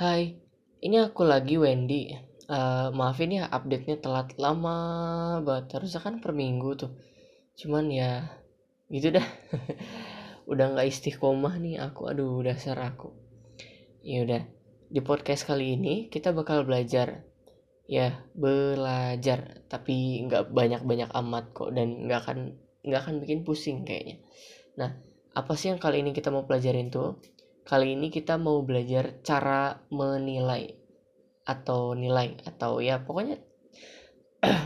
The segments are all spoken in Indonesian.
Hai, ini aku lagi Wendy. Uh, maafin ya update-nya telat lama banget. Harusnya kan per minggu tuh. Cuman ya gitu dah. udah nggak istiqomah nih aku. Aduh, dasar aku. Ya udah. Di podcast kali ini kita bakal belajar. Ya, belajar. Tapi nggak banyak-banyak amat kok dan nggak akan nggak akan bikin pusing kayaknya. Nah, apa sih yang kali ini kita mau pelajarin tuh? Kali ini kita mau belajar cara menilai atau nilai atau ya pokoknya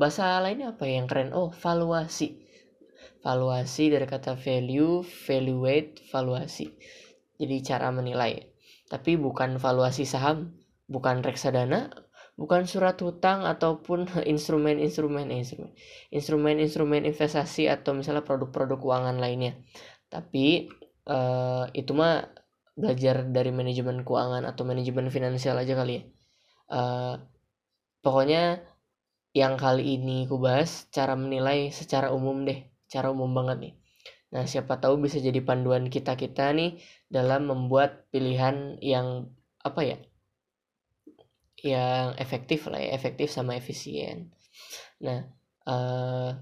bahasa lainnya apa ya yang keren? Oh, valuasi. Valuasi dari kata value, valuate, valuasi. Jadi cara menilai. Tapi bukan valuasi saham, bukan reksadana, bukan surat hutang ataupun instrumen-instrumen eh, instrumen instrumen-instrumen investasi atau misalnya produk-produk keuangan lainnya. Tapi uh, itu mah belajar dari manajemen keuangan atau manajemen finansial aja kali ya. Uh, pokoknya yang kali ini ku bahas cara menilai secara umum deh cara umum banget nih. Nah siapa tahu bisa jadi panduan kita kita nih dalam membuat pilihan yang apa ya yang efektif lah ya efektif sama efisien. Nah uh,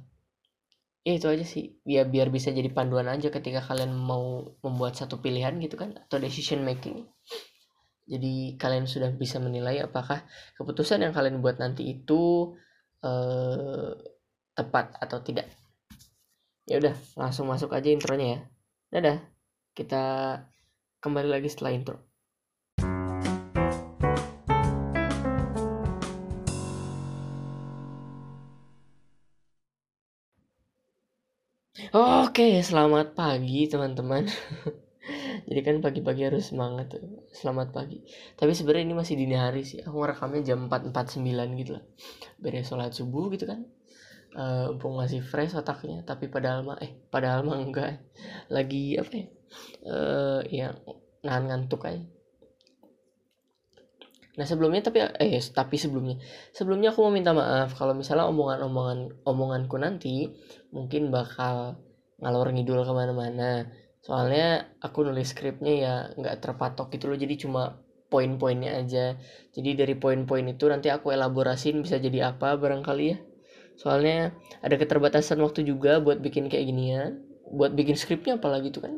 ya itu aja sih. Ya biar bisa jadi panduan aja ketika kalian mau membuat satu pilihan gitu kan atau decision making. Jadi kalian sudah bisa menilai apakah keputusan yang kalian buat nanti itu eh, tepat atau tidak. Ya udah langsung masuk aja intronya ya. Dadah. Kita kembali lagi setelah intro Oke, selamat pagi teman-teman. Jadi kan pagi-pagi harus semangat tuh. Selamat pagi. Tapi sebenarnya ini masih dini hari sih. Aku ngerekamnya jam 4.49 gitu lah. Beres sholat subuh gitu kan. Uh, masih fresh otaknya, tapi padahal mah eh padahal mah enggak. Lagi apa ya? Uh, ya nahan ngantuk aja. Nah sebelumnya tapi eh tapi sebelumnya sebelumnya aku mau minta maaf kalau misalnya omongan-omongan omonganku nanti mungkin bakal ngalor ngidul ke mana-mana. Soalnya aku nulis skripnya ya nggak terpatok gitu loh jadi cuma poin-poinnya aja. Jadi dari poin-poin itu nanti aku elaborasin bisa jadi apa barangkali ya. Soalnya ada keterbatasan waktu juga buat bikin kayak ginian buat bikin skripnya apalagi tuh kan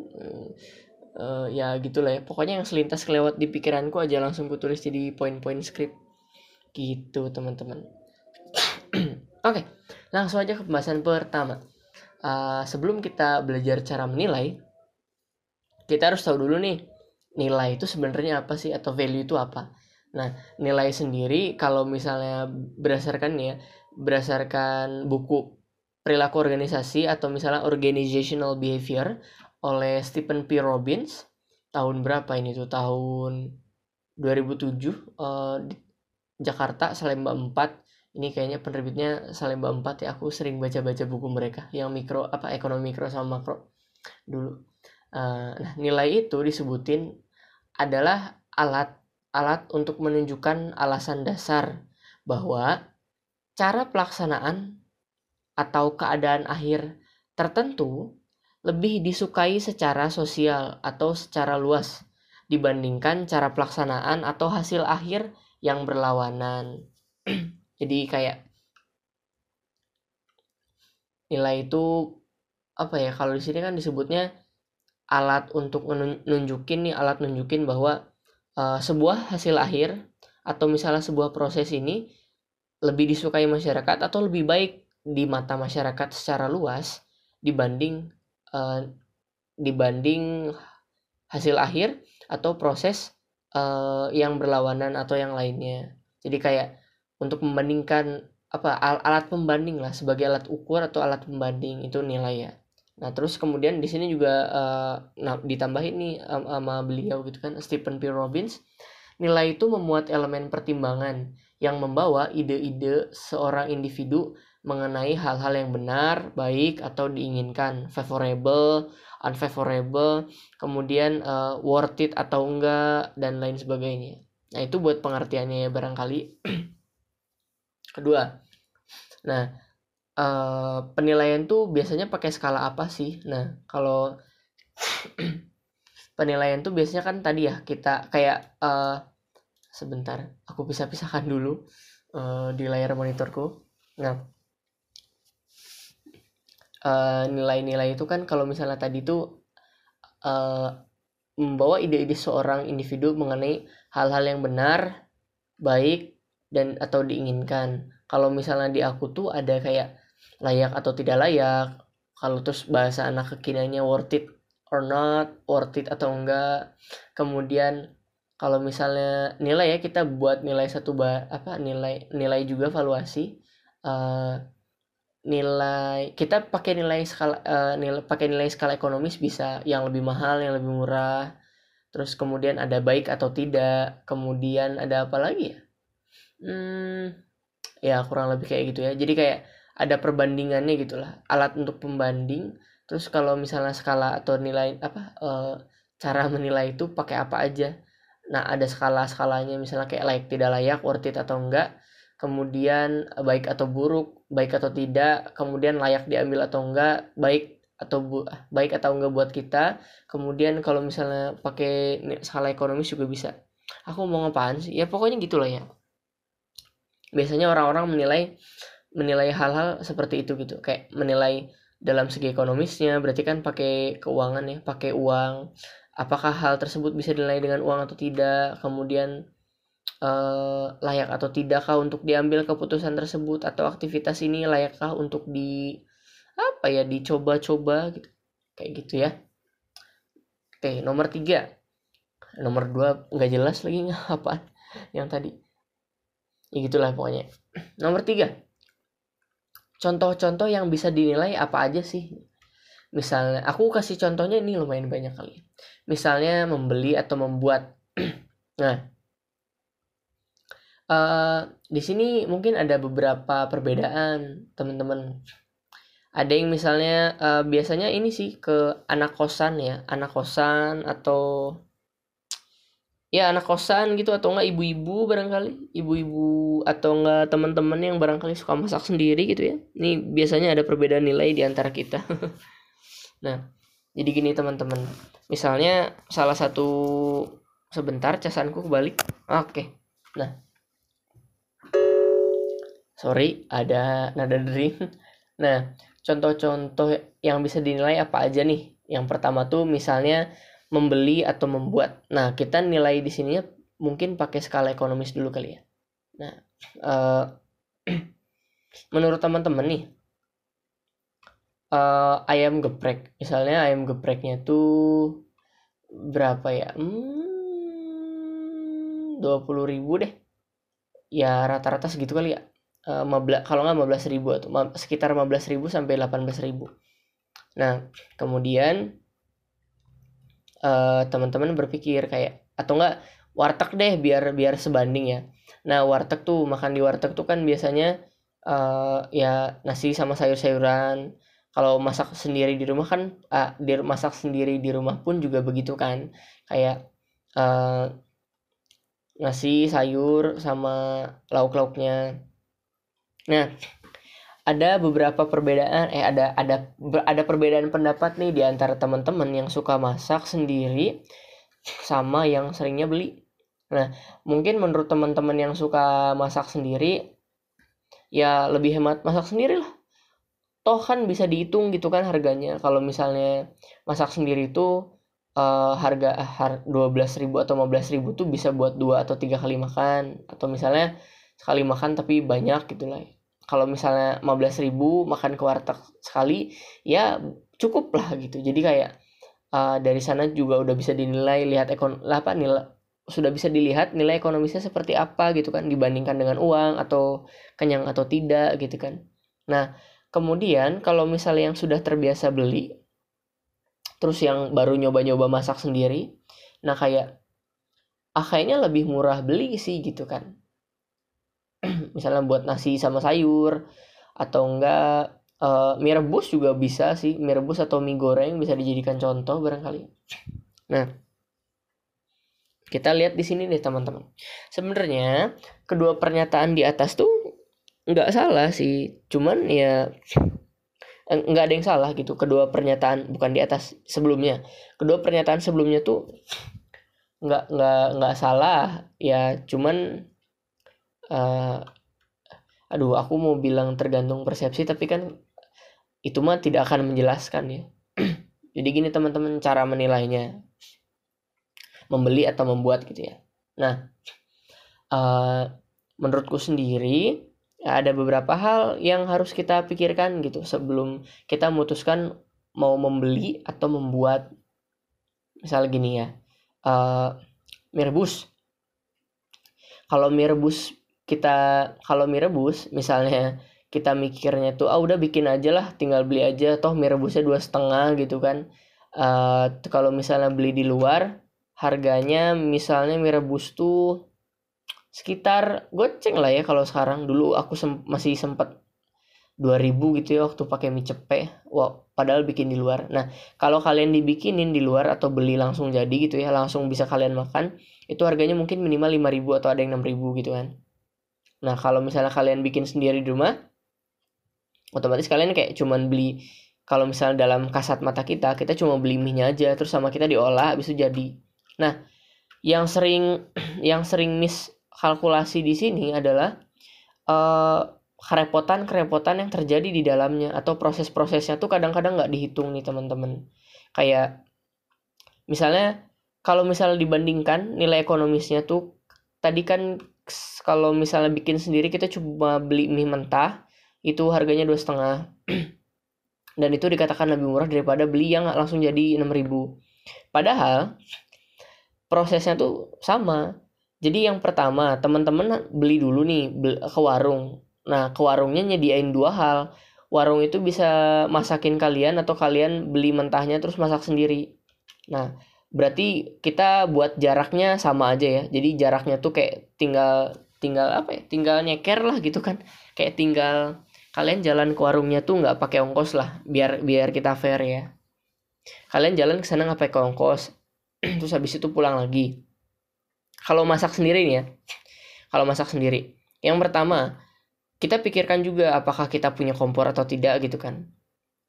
uh, ya gitulah ya. Pokoknya yang selintas kelewat di pikiranku aja langsung ku tulis jadi poin-poin skrip. Gitu teman-teman. Oke okay, langsung aja ke pembahasan pertama. Uh, sebelum kita belajar cara menilai kita harus tahu dulu nih nilai itu sebenarnya apa sih atau value itu apa? Nah nilai sendiri kalau misalnya berdasarkan ya berdasarkan buku perilaku organisasi atau misalnya organizational behavior oleh Stephen P. Robbins. Tahun berapa ini tuh? Tahun 2007 uh, di Jakarta Salemba 4 ini kayaknya penerbitnya Salemba 4 ya. Aku sering baca-baca buku mereka yang mikro apa ekonomi mikro sama makro dulu. Uh, nah nilai itu disebutin adalah alat alat untuk menunjukkan alasan dasar bahwa cara pelaksanaan atau keadaan akhir tertentu lebih disukai secara sosial atau secara luas dibandingkan cara pelaksanaan atau hasil akhir yang berlawanan. jadi kayak nilai itu apa ya kalau di sini kan disebutnya alat untuk nunjukin nih alat nunjukin bahwa uh, sebuah hasil akhir atau misalnya sebuah proses ini lebih disukai masyarakat atau lebih baik di mata masyarakat secara luas dibanding uh, dibanding hasil akhir atau proses uh, yang berlawanan atau yang lainnya. Jadi kayak untuk membandingkan apa al alat pembanding lah sebagai alat ukur atau alat pembanding itu nilai ya. Nah terus kemudian di sini juga uh, nah ditambahin nih um, sama beliau gitu kan Stephen P. Robbins. Nilai itu memuat elemen pertimbangan yang membawa ide-ide seorang individu mengenai hal-hal yang benar, baik atau diinginkan, favorable, unfavorable, kemudian uh, worth it atau enggak dan lain sebagainya. Nah, itu buat pengertiannya ya barangkali. Kedua, nah uh, penilaian tuh biasanya pakai skala apa sih? Nah kalau penilaian tuh biasanya kan tadi ya kita kayak uh, sebentar aku bisa pisahkan dulu uh, di layar monitorku nah nilai-nilai uh, itu kan kalau misalnya tadi tuh uh, membawa ide-ide seorang individu mengenai hal-hal yang benar baik dan atau diinginkan. Kalau misalnya di aku tuh ada kayak layak atau tidak layak kalau terus bahasa anak kekiniannya worth it or not worth it atau enggak. Kemudian kalau misalnya nilai ya kita buat nilai satu ba apa nilai nilai juga valuasi uh, nilai kita pakai nilai skala uh, nilai pakai nilai skala ekonomis bisa yang lebih mahal yang lebih murah. Terus kemudian ada baik atau tidak kemudian ada apa lagi ya? Hmm ya kurang lebih kayak gitu ya. Jadi kayak ada perbandingannya gitulah alat untuk pembanding. Terus kalau misalnya skala atau nilai apa e, cara menilai itu pakai apa aja? Nah ada skala skalanya misalnya kayak layak tidak layak worth it atau enggak. Kemudian eh, baik atau buruk baik atau tidak kemudian layak diambil atau enggak baik atau bu baik atau enggak buat kita. Kemudian kalau misalnya pakai skala ekonomis juga bisa. Aku mau ngapain sih? Ya pokoknya gitulah ya. Biasanya orang-orang menilai menilai hal-hal seperti itu gitu. Kayak menilai dalam segi ekonomisnya berarti kan pakai keuangan ya pakai uang. Apakah hal tersebut bisa dinilai dengan uang atau tidak? Kemudian eh, layak atau tidakkah untuk diambil keputusan tersebut? Atau aktivitas ini layakkah untuk di apa ya dicoba-coba gitu? Kayak gitu ya. Oke nomor tiga. Nomor dua nggak jelas lagi apa yang tadi. Ya gitulah pokoknya. Nomor tiga. Contoh-contoh yang bisa dinilai apa aja sih? Misalnya aku kasih contohnya ini lumayan banyak kali. Misalnya membeli atau membuat. Nah uh, di sini mungkin ada beberapa perbedaan teman-teman. Ada yang misalnya uh, biasanya ini sih ke anak kosan ya anak kosan atau ya anak kosan gitu atau enggak ibu-ibu barangkali ibu-ibu atau enggak teman-teman yang barangkali suka masak sendiri gitu ya. Ini biasanya ada perbedaan nilai di antara kita. Nah jadi gini teman-teman. Misalnya salah satu sebentar casanku kebalik. Oke. Nah sorry ada nada dering nah contoh-contoh yang bisa dinilai apa aja nih yang pertama tuh misalnya membeli atau membuat. Nah, kita nilai di sini mungkin pakai skala ekonomis dulu kali ya. Nah, uh, menurut teman-teman nih, uh, ayam geprek, misalnya ayam gepreknya tuh berapa ya? Hmm, dua puluh ribu deh. Ya rata-rata segitu kali ya. Uh, kalau nggak 15 ribu atau sekitar 15 ribu sampai 18 ribu. Nah, kemudian uh, teman-teman berpikir kayak atau enggak warteg deh biar biar sebanding ya. Nah warteg tuh makan di warteg tuh kan biasanya uh, ya nasi sama sayur-sayuran. Kalau masak sendiri di rumah kan uh, di masak sendiri di rumah pun juga begitu kan. Kayak uh, nasi sayur sama lauk-lauknya nah ada beberapa perbedaan eh ada ada ada perbedaan pendapat nih di antara teman-teman yang suka masak sendiri sama yang seringnya beli. Nah, mungkin menurut teman-teman yang suka masak sendiri ya lebih hemat masak sendiri lah. Toh kan bisa dihitung gitu kan harganya. Kalau misalnya masak sendiri itu uh, harga har 12.000 atau 15.000 tuh bisa buat dua atau tiga kali makan atau misalnya sekali makan tapi banyak gitu lah. Kalau misalnya 15 ribu makan ke warteg sekali ya cukup lah gitu. Jadi kayak uh, dari sana juga udah bisa dinilai lihat ekon apa nilai sudah bisa dilihat nilai ekonomisnya seperti apa gitu kan dibandingkan dengan uang atau kenyang atau tidak gitu kan. Nah kemudian kalau misalnya yang sudah terbiasa beli terus yang baru nyoba-nyoba masak sendiri nah kayak ah lebih murah beli sih gitu kan misalnya buat nasi sama sayur atau enggak uh, mie rebus juga bisa sih. Mie rebus atau mie goreng bisa dijadikan contoh barangkali. Nah kita lihat di sini deh teman-teman. Sebenarnya kedua pernyataan di atas tuh nggak salah sih. Cuman ya nggak ada yang salah gitu. Kedua pernyataan bukan di atas sebelumnya. Kedua pernyataan sebelumnya tuh nggak nggak nggak salah. Ya cuman uh, aduh aku mau bilang tergantung persepsi tapi kan itu mah tidak akan menjelaskan ya. Jadi gini teman-teman cara menilainya. Membeli atau membuat gitu ya. Nah uh, menurutku sendiri ada beberapa hal yang harus kita pikirkan gitu sebelum kita memutuskan mau membeli atau membuat. Misal gini ya uh, kalau mie rebus kita kalau mie rebus misalnya kita mikirnya tuh ah udah bikin aja lah tinggal beli aja. Toh mie rebusnya dua setengah gitu kan. Uh, kalau misalnya beli di luar harganya misalnya mie rebus tuh sekitar goceng lah ya kalau sekarang. Dulu aku sem masih sempat 2000 gitu ya waktu pakai mie cepet wow padahal bikin di luar. Nah kalau kalian dibikinin di luar atau beli langsung jadi gitu ya langsung bisa kalian makan itu harganya mungkin minimal 5000 atau ada yang 6000 gitu kan Nah, kalau misalnya kalian bikin sendiri di rumah, otomatis kalian kayak cuman beli kalau misalnya dalam kasat mata kita, kita cuma beli mie aja terus sama kita diolah habis itu jadi. Nah, yang sering yang sering miss kalkulasi di sini adalah uh, kerepotan-kerepotan yang terjadi di dalamnya atau proses-prosesnya tuh kadang-kadang nggak dihitung nih teman-teman. Kayak misalnya kalau misalnya dibandingkan nilai ekonomisnya tuh tadi kan kalau misalnya bikin sendiri kita cuma beli mie mentah itu harganya dua setengah. Dan itu dikatakan lebih murah daripada beli yang langsung jadi 6000 padahal prosesnya tuh sama. Jadi yang pertama teman-teman beli dulu nih ke warung. Nah ke warungnya nyediain dua hal. Warung itu bisa masakin kalian atau kalian beli mentahnya terus masak sendiri. Nah berarti kita buat jaraknya sama aja ya. Jadi jaraknya tuh kayak tinggal tinggal apa ya? Tinggal nyeker lah gitu kan. Kayak tinggal kalian jalan ke warungnya tuh nggak pakai ongkos lah biar biar kita fair ya. Kalian jalan ke sana nggak pakai ongkos. Terus habis itu pulang lagi. Kalau masak sendiri nih ya. Kalau masak sendiri. Yang pertama kita pikirkan juga apakah kita punya kompor atau tidak gitu kan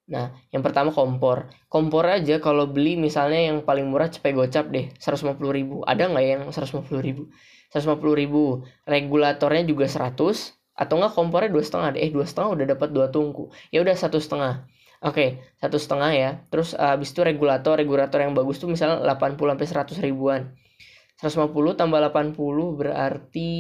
Nah, yang pertama kompor. Kompor aja kalau beli misalnya yang paling murah cepet gocap deh, 150 ribu. Ada nggak yang 150 ribu? 150 ribu. Regulatornya juga 100. Atau nggak kompornya dua setengah deh. Eh, dua setengah udah dapat dua tungku. Ya udah satu setengah. Oke, satu setengah ya. Terus uh, habis itu regulator, regulator yang bagus tuh misalnya 80 sampai 100 ribuan. 150 tambah 80 berarti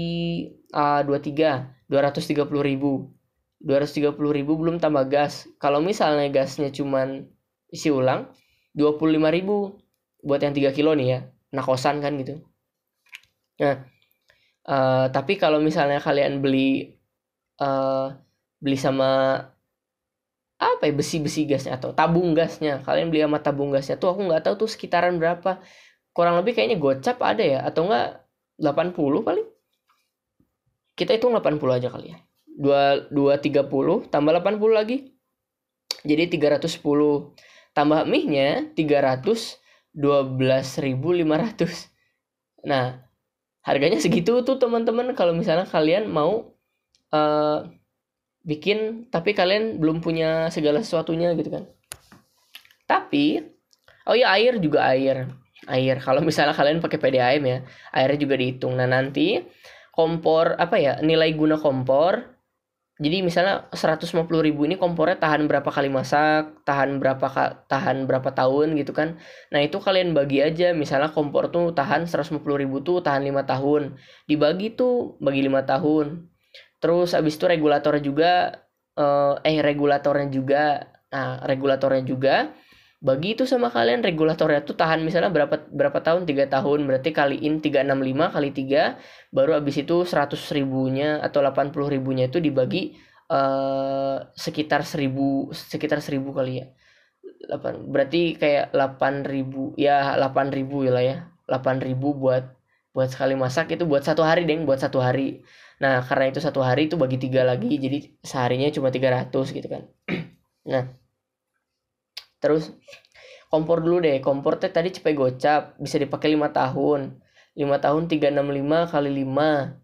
uh, 23, 230 ribu 230 ribu belum tambah gas. Kalau misalnya gasnya cuman isi ulang 25 ribu buat yang 3 kilo nih ya nah kosan kan gitu. Nah uh, tapi kalau misalnya kalian beli uh, beli sama apa ya besi-besi gasnya atau tabung gasnya kalian beli sama tabung gasnya tuh aku nggak tahu tuh sekitaran berapa. Kurang lebih kayaknya gocap ada ya atau enggak 80 paling. Kita hitung 80 aja kali ya dua dua tiga puluh tambah delapan puluh lagi. Jadi tiga ratus sepuluh. Tambah mie nya tiga ratus dua belas ribu lima ratus. Nah harganya segitu tuh teman-teman kalau misalnya kalian mau uh, bikin tapi kalian belum punya segala sesuatunya gitu kan. Tapi oh ya air juga air. Air kalau misalnya kalian pakai PDAM ya airnya juga dihitung. Nah nanti kompor apa ya nilai guna kompor jadi misalnya 150 ribu ini kompornya tahan berapa kali masak, tahan berapa tahan berapa tahun gitu kan. Nah itu kalian bagi aja, misalnya kompor tuh tahan 150 ribu tuh tahan lima tahun. Dibagi tuh bagi lima tahun. Terus abis itu regulatornya juga, eh, eh regulatornya juga, nah regulatornya juga bagi itu sama kalian regulatornya tuh tahan misalnya berapa berapa tahun? Tiga tahun. Berarti kaliin 365 kali tiga baru habis itu 100 ribunya atau 80 ribunya itu dibagi uh, sekitar 1000 sekitar 1000 kali ya. 8 berarti kayak 8000 ya 8000 ya lah ya. 8000 buat buat sekali masak itu buat satu hari deng buat satu hari. Nah karena itu satu hari itu bagi tiga lagi jadi seharinya cuma 300 gitu kan. Nah terus kompor dulu deh. Kompor teh tadi cepet gocap bisa dipakai lima tahun. Lima tahun tiga enam lima kali lima.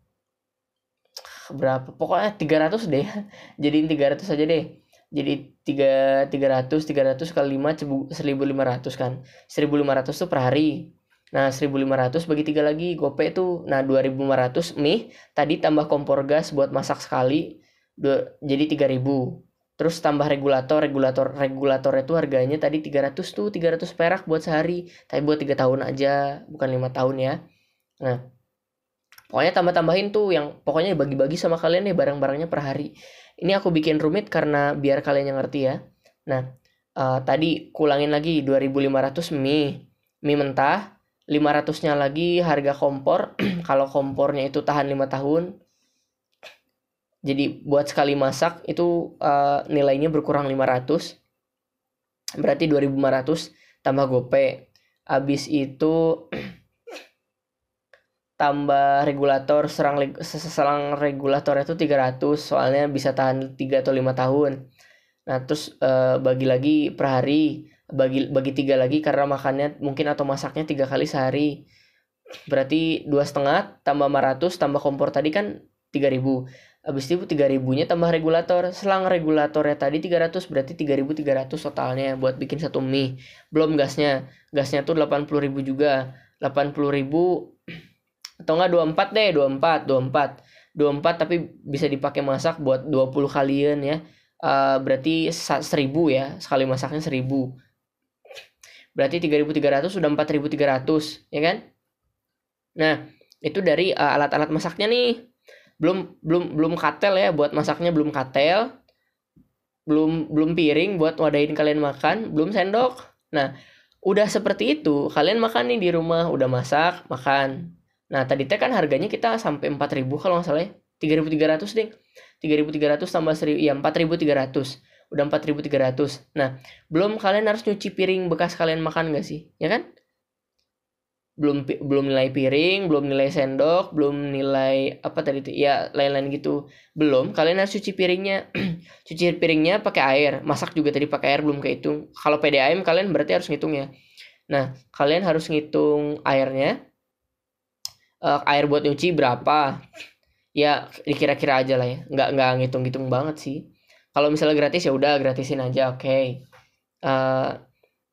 Berapa? Pokoknya tiga ratus deh. Jadiin tiga ratus aja deh. Jadi tiga tiga ratus tiga ratus kali lima seribu lima ratus kan. Seribu lima ratus tuh per hari. Nah seribu lima ratus bagi tiga lagi. Gope tuh. Nah dua ribu lima ratus mie. Tadi tambah kompor gas buat masak sekali. Dua, jadi tiga ribu terus tambah regulator regulator regulator itu harganya tadi 300 tuh 300 perak buat sehari. Tapi buat tiga tahun aja bukan lima tahun ya. Nah pokoknya tambah tambahin tuh yang pokoknya bagi-bagi sama kalian nih barang-barangnya per hari. Ini aku bikin rumit karena biar kalian yang ngerti ya. Nah uh, tadi kulangin lagi 2500 mie. Mie mentah 500 nya lagi harga kompor. Kalau kompornya itu tahan lima tahun jadi buat sekali masak itu uh, nilainya berkurang 500 berarti 2500 tambah gope. Habis itu tambah regulator serang selang regulator itu 300 soalnya bisa tahan 3 atau 5 tahun. Nah terus uh, bagi lagi per hari bagi bagi tiga lagi karena makannya mungkin atau masaknya tiga kali sehari. Berarti dua setengah tambah 500 tambah kompor tadi kan 3000 Habis itu 3000 nya tambah regulator. Selang regulatornya tadi 300 berarti 3300 totalnya buat bikin satu mie. Belum gasnya. Gasnya tuh 80.000 juga. 80.000 atau enggak 24 deh, 24, 24. 24 tapi bisa dipakai masak buat 20 kalian ya. Uh, berarti 1000 ya. Sekali masaknya 1000. Berarti 3300 sudah 4300, ya kan? Nah, itu dari uh, alat-alat masaknya nih belum belum belum katel ya buat masaknya belum katel. Belum belum piring buat wadahin kalian makan belum sendok. Nah udah seperti itu kalian makan nih di rumah udah masak makan. Nah tadi teh kan harganya kita sampai 4000 kalau nggak salah ya. 3300 ding 3300 tambah 1000 ya 4300 udah 4300 nah belum kalian harus nyuci piring bekas kalian makan gak sih? Ya kan belum belum nilai piring, belum nilai sendok, belum nilai apa tadi itu ya lain-lain gitu. Belum, kalian harus cuci piringnya. cuci piringnya pakai air, masak juga tadi pakai air belum kehitung. Kalau PDAM kalian berarti harus ngitung ya. Nah, kalian harus ngitung airnya. Uh, air buat nyuci berapa? Ya, dikira-kira aja lah ya. Nggak nggak ngitung-ngitung banget sih. Kalau misalnya gratis ya udah gratisin aja, oke. Okay. Uh, eh,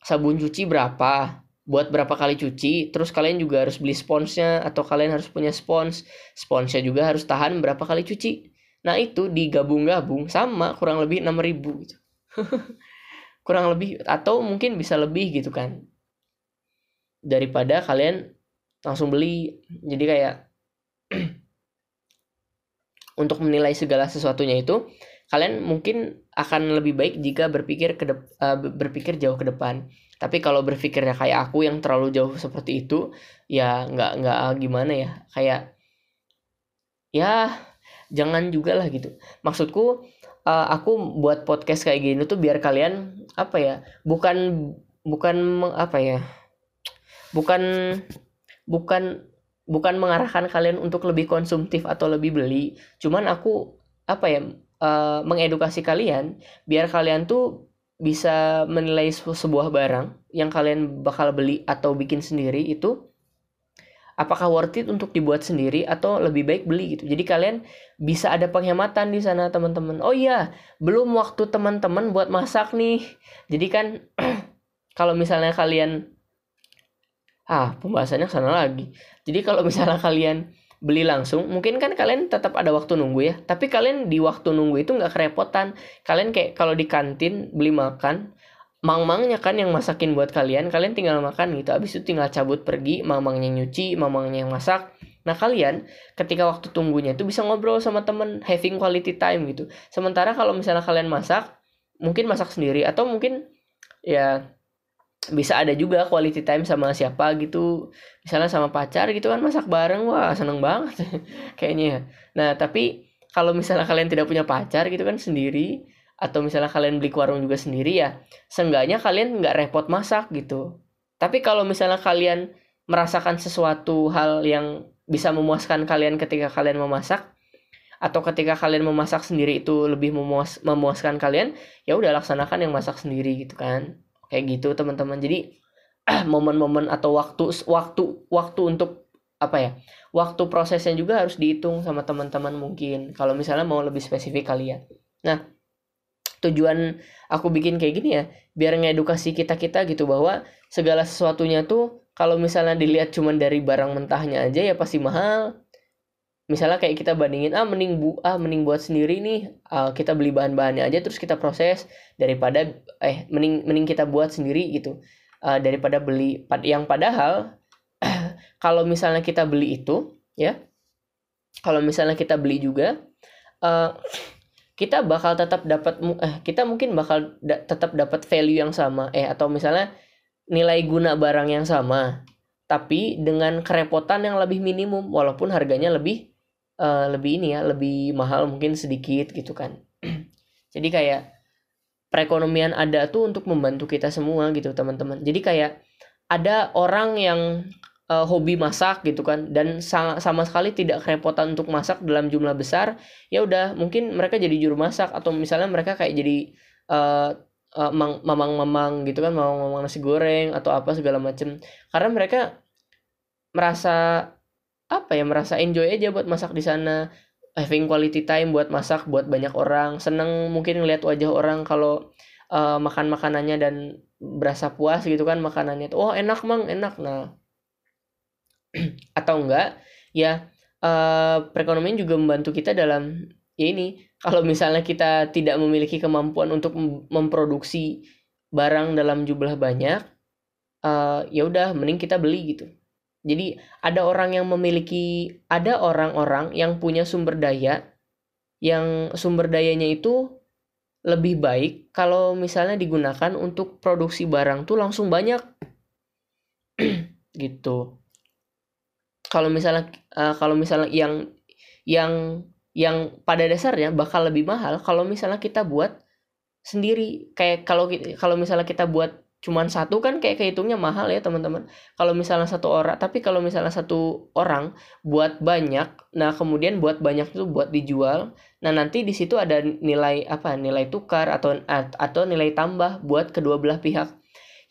sabun cuci berapa? Buat berapa kali cuci terus kalian juga harus beli sponsnya atau kalian harus punya spons. Sponsnya juga harus tahan berapa kali cuci. Nah itu digabung-gabung sama kurang lebih 6000 gitu. Kurang lebih atau mungkin bisa lebih gitu kan. Daripada kalian langsung beli. Jadi kayak untuk menilai segala sesuatunya itu kalian mungkin akan lebih baik jika berpikir ke uh, berpikir jauh ke depan tapi kalau berpikirnya kayak aku yang terlalu jauh seperti itu ya nggak nggak gimana ya? Kayak ya jangan juga lah gitu. Maksudku uh, aku buat podcast kayak gini tuh biar kalian apa ya bukan bukan apa ya bukan bukan bukan mengarahkan kalian untuk lebih konsumtif atau lebih beli. Cuman aku apa ya uh, mengedukasi kalian biar kalian tuh bisa menilai sebuah barang yang kalian bakal beli atau bikin sendiri itu apakah worth it untuk dibuat sendiri atau lebih baik beli gitu. Jadi kalian bisa ada penghematan di sana teman-teman. Oh iya, belum waktu teman-teman buat masak nih. Jadi kan kalau misalnya kalian ah pembahasannya sana lagi. Jadi kalau misalnya kalian beli langsung mungkin kan kalian tetap ada waktu nunggu ya. Tapi kalian di waktu nunggu itu nggak kerepotan. Kalian kayak kalau di kantin beli makan mang-mangnya kan yang masakin buat kalian kalian tinggal makan gitu. Abis itu tinggal cabut pergi mang-mangnya nyuci mang-mangnya yang masak. Nah kalian ketika waktu tunggunya itu bisa ngobrol sama temen having quality time gitu. Sementara kalau misalnya kalian masak mungkin masak sendiri atau mungkin ya bisa ada juga quality time sama siapa gitu. Misalnya sama pacar gitu kan masak bareng wah seneng banget kayaknya. Ya. nah tapi kalau misalnya kalian tidak punya pacar gitu kan sendiri atau misalnya kalian beli ke warung juga sendiri ya seenggaknya kalian nggak repot masak gitu. Tapi kalau misalnya kalian merasakan sesuatu hal yang bisa memuaskan kalian ketika kalian memasak atau ketika kalian memasak sendiri itu lebih memuas memuaskan kalian ya udah laksanakan yang masak sendiri gitu kan kayak gitu teman-teman. Jadi momen-momen atau waktu waktu waktu untuk apa ya waktu prosesnya juga harus dihitung sama teman-teman mungkin. Kalau misalnya mau lebih spesifik kalian nah tujuan aku bikin kayak gini ya biar ngedukasi kita kita gitu bahwa segala sesuatunya tuh kalau misalnya dilihat cuma dari barang mentahnya aja ya pasti mahal misalnya kayak kita bandingin ah mending bu ah mending buat sendiri nih uh, kita beli bahan-bahannya aja terus kita proses daripada eh mending mending kita buat sendiri gitu. Uh, daripada beli yang padahal kalau misalnya kita beli itu ya kalau misalnya kita beli juga uh, kita bakal tetap dapat eh kita mungkin bakal da tetap dapat value yang sama. Eh atau misalnya nilai guna barang yang sama tapi dengan kerepotan yang lebih minimum walaupun harganya lebih uh, lebih ini ya lebih mahal mungkin sedikit gitu kan. Jadi kayak perekonomian ada tuh untuk membantu kita semua gitu teman-teman. Jadi kayak ada orang yang uh, hobi masak gitu kan dan sama, sama sekali tidak kerepotan untuk masak dalam jumlah besar ya udah mungkin mereka jadi juru masak atau misalnya mereka kayak jadi uh, mamang-mamang gitu kan mamang-mamang nasi goreng atau apa segala macem. Karena mereka merasa apa ya merasa enjoy aja buat masak di sana. Having quality time buat masak buat banyak orang. Seneng mungkin ngeliat wajah orang kalau uh, makan makanannya dan berasa puas gitu kan makanannya tuh oh enak mang enak. Nah atau enggak ya uh, perekonomian juga membantu kita dalam ya ini. Kalau misalnya kita tidak memiliki kemampuan untuk memproduksi barang dalam jumlah banyak uh, ya udah mending kita beli gitu jadi ada orang yang memiliki ada orang-orang yang punya sumber daya yang sumber dayanya itu lebih baik kalau misalnya digunakan untuk produksi barang tuh langsung banyak gitu. Kalau misalnya uh, kalau misalnya yang yang yang pada dasarnya bakal lebih mahal kalau misalnya kita buat sendiri kayak kalau kalau misalnya kita buat cuman satu kan kayak kehitungnya mahal ya teman-teman. Kalau misalnya satu orang tapi kalau misalnya satu orang buat banyak nah kemudian buat banyak itu buat dijual nah nanti di situ ada nilai apa nilai tukar atau atau nilai tambah buat kedua belah pihak.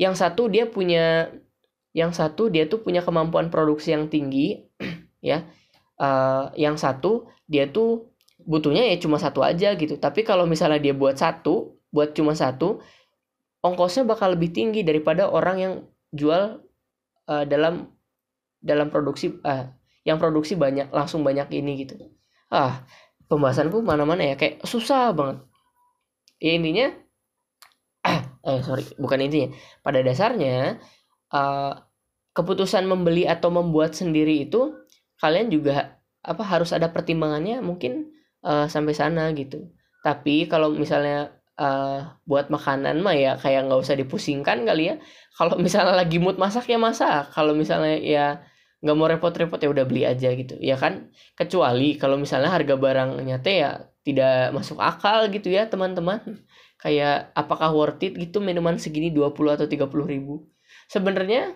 Yang satu dia punya yang satu dia tuh punya kemampuan produksi yang tinggi ya. Uh, yang satu dia tuh butuhnya ya cuma satu aja gitu. Tapi kalau misalnya dia buat satu buat cuma satu ongkosnya bakal lebih tinggi daripada orang yang jual uh, dalam dalam produksi uh, yang produksi banyak langsung banyak ini gitu. Ah pembahasanku mana-mana ya kayak susah banget. Ya intinya eh sorry bukan intinya. Pada dasarnya uh, keputusan membeli atau membuat sendiri itu kalian juga apa harus ada pertimbangannya mungkin uh, sampai sana gitu. Tapi kalau misalnya uh, buat makanan mah ya kayak nggak usah dipusingkan kali ya. Kalau misalnya lagi mood masak ya masak. Kalau misalnya ya nggak mau repot-repot ya udah beli aja gitu. Ya kan? Kecuali kalau misalnya harga barangnya teh ya tidak masuk akal gitu ya teman-teman. Kayak apakah worth it gitu minuman segini 20 atau 30 ribu. Sebenarnya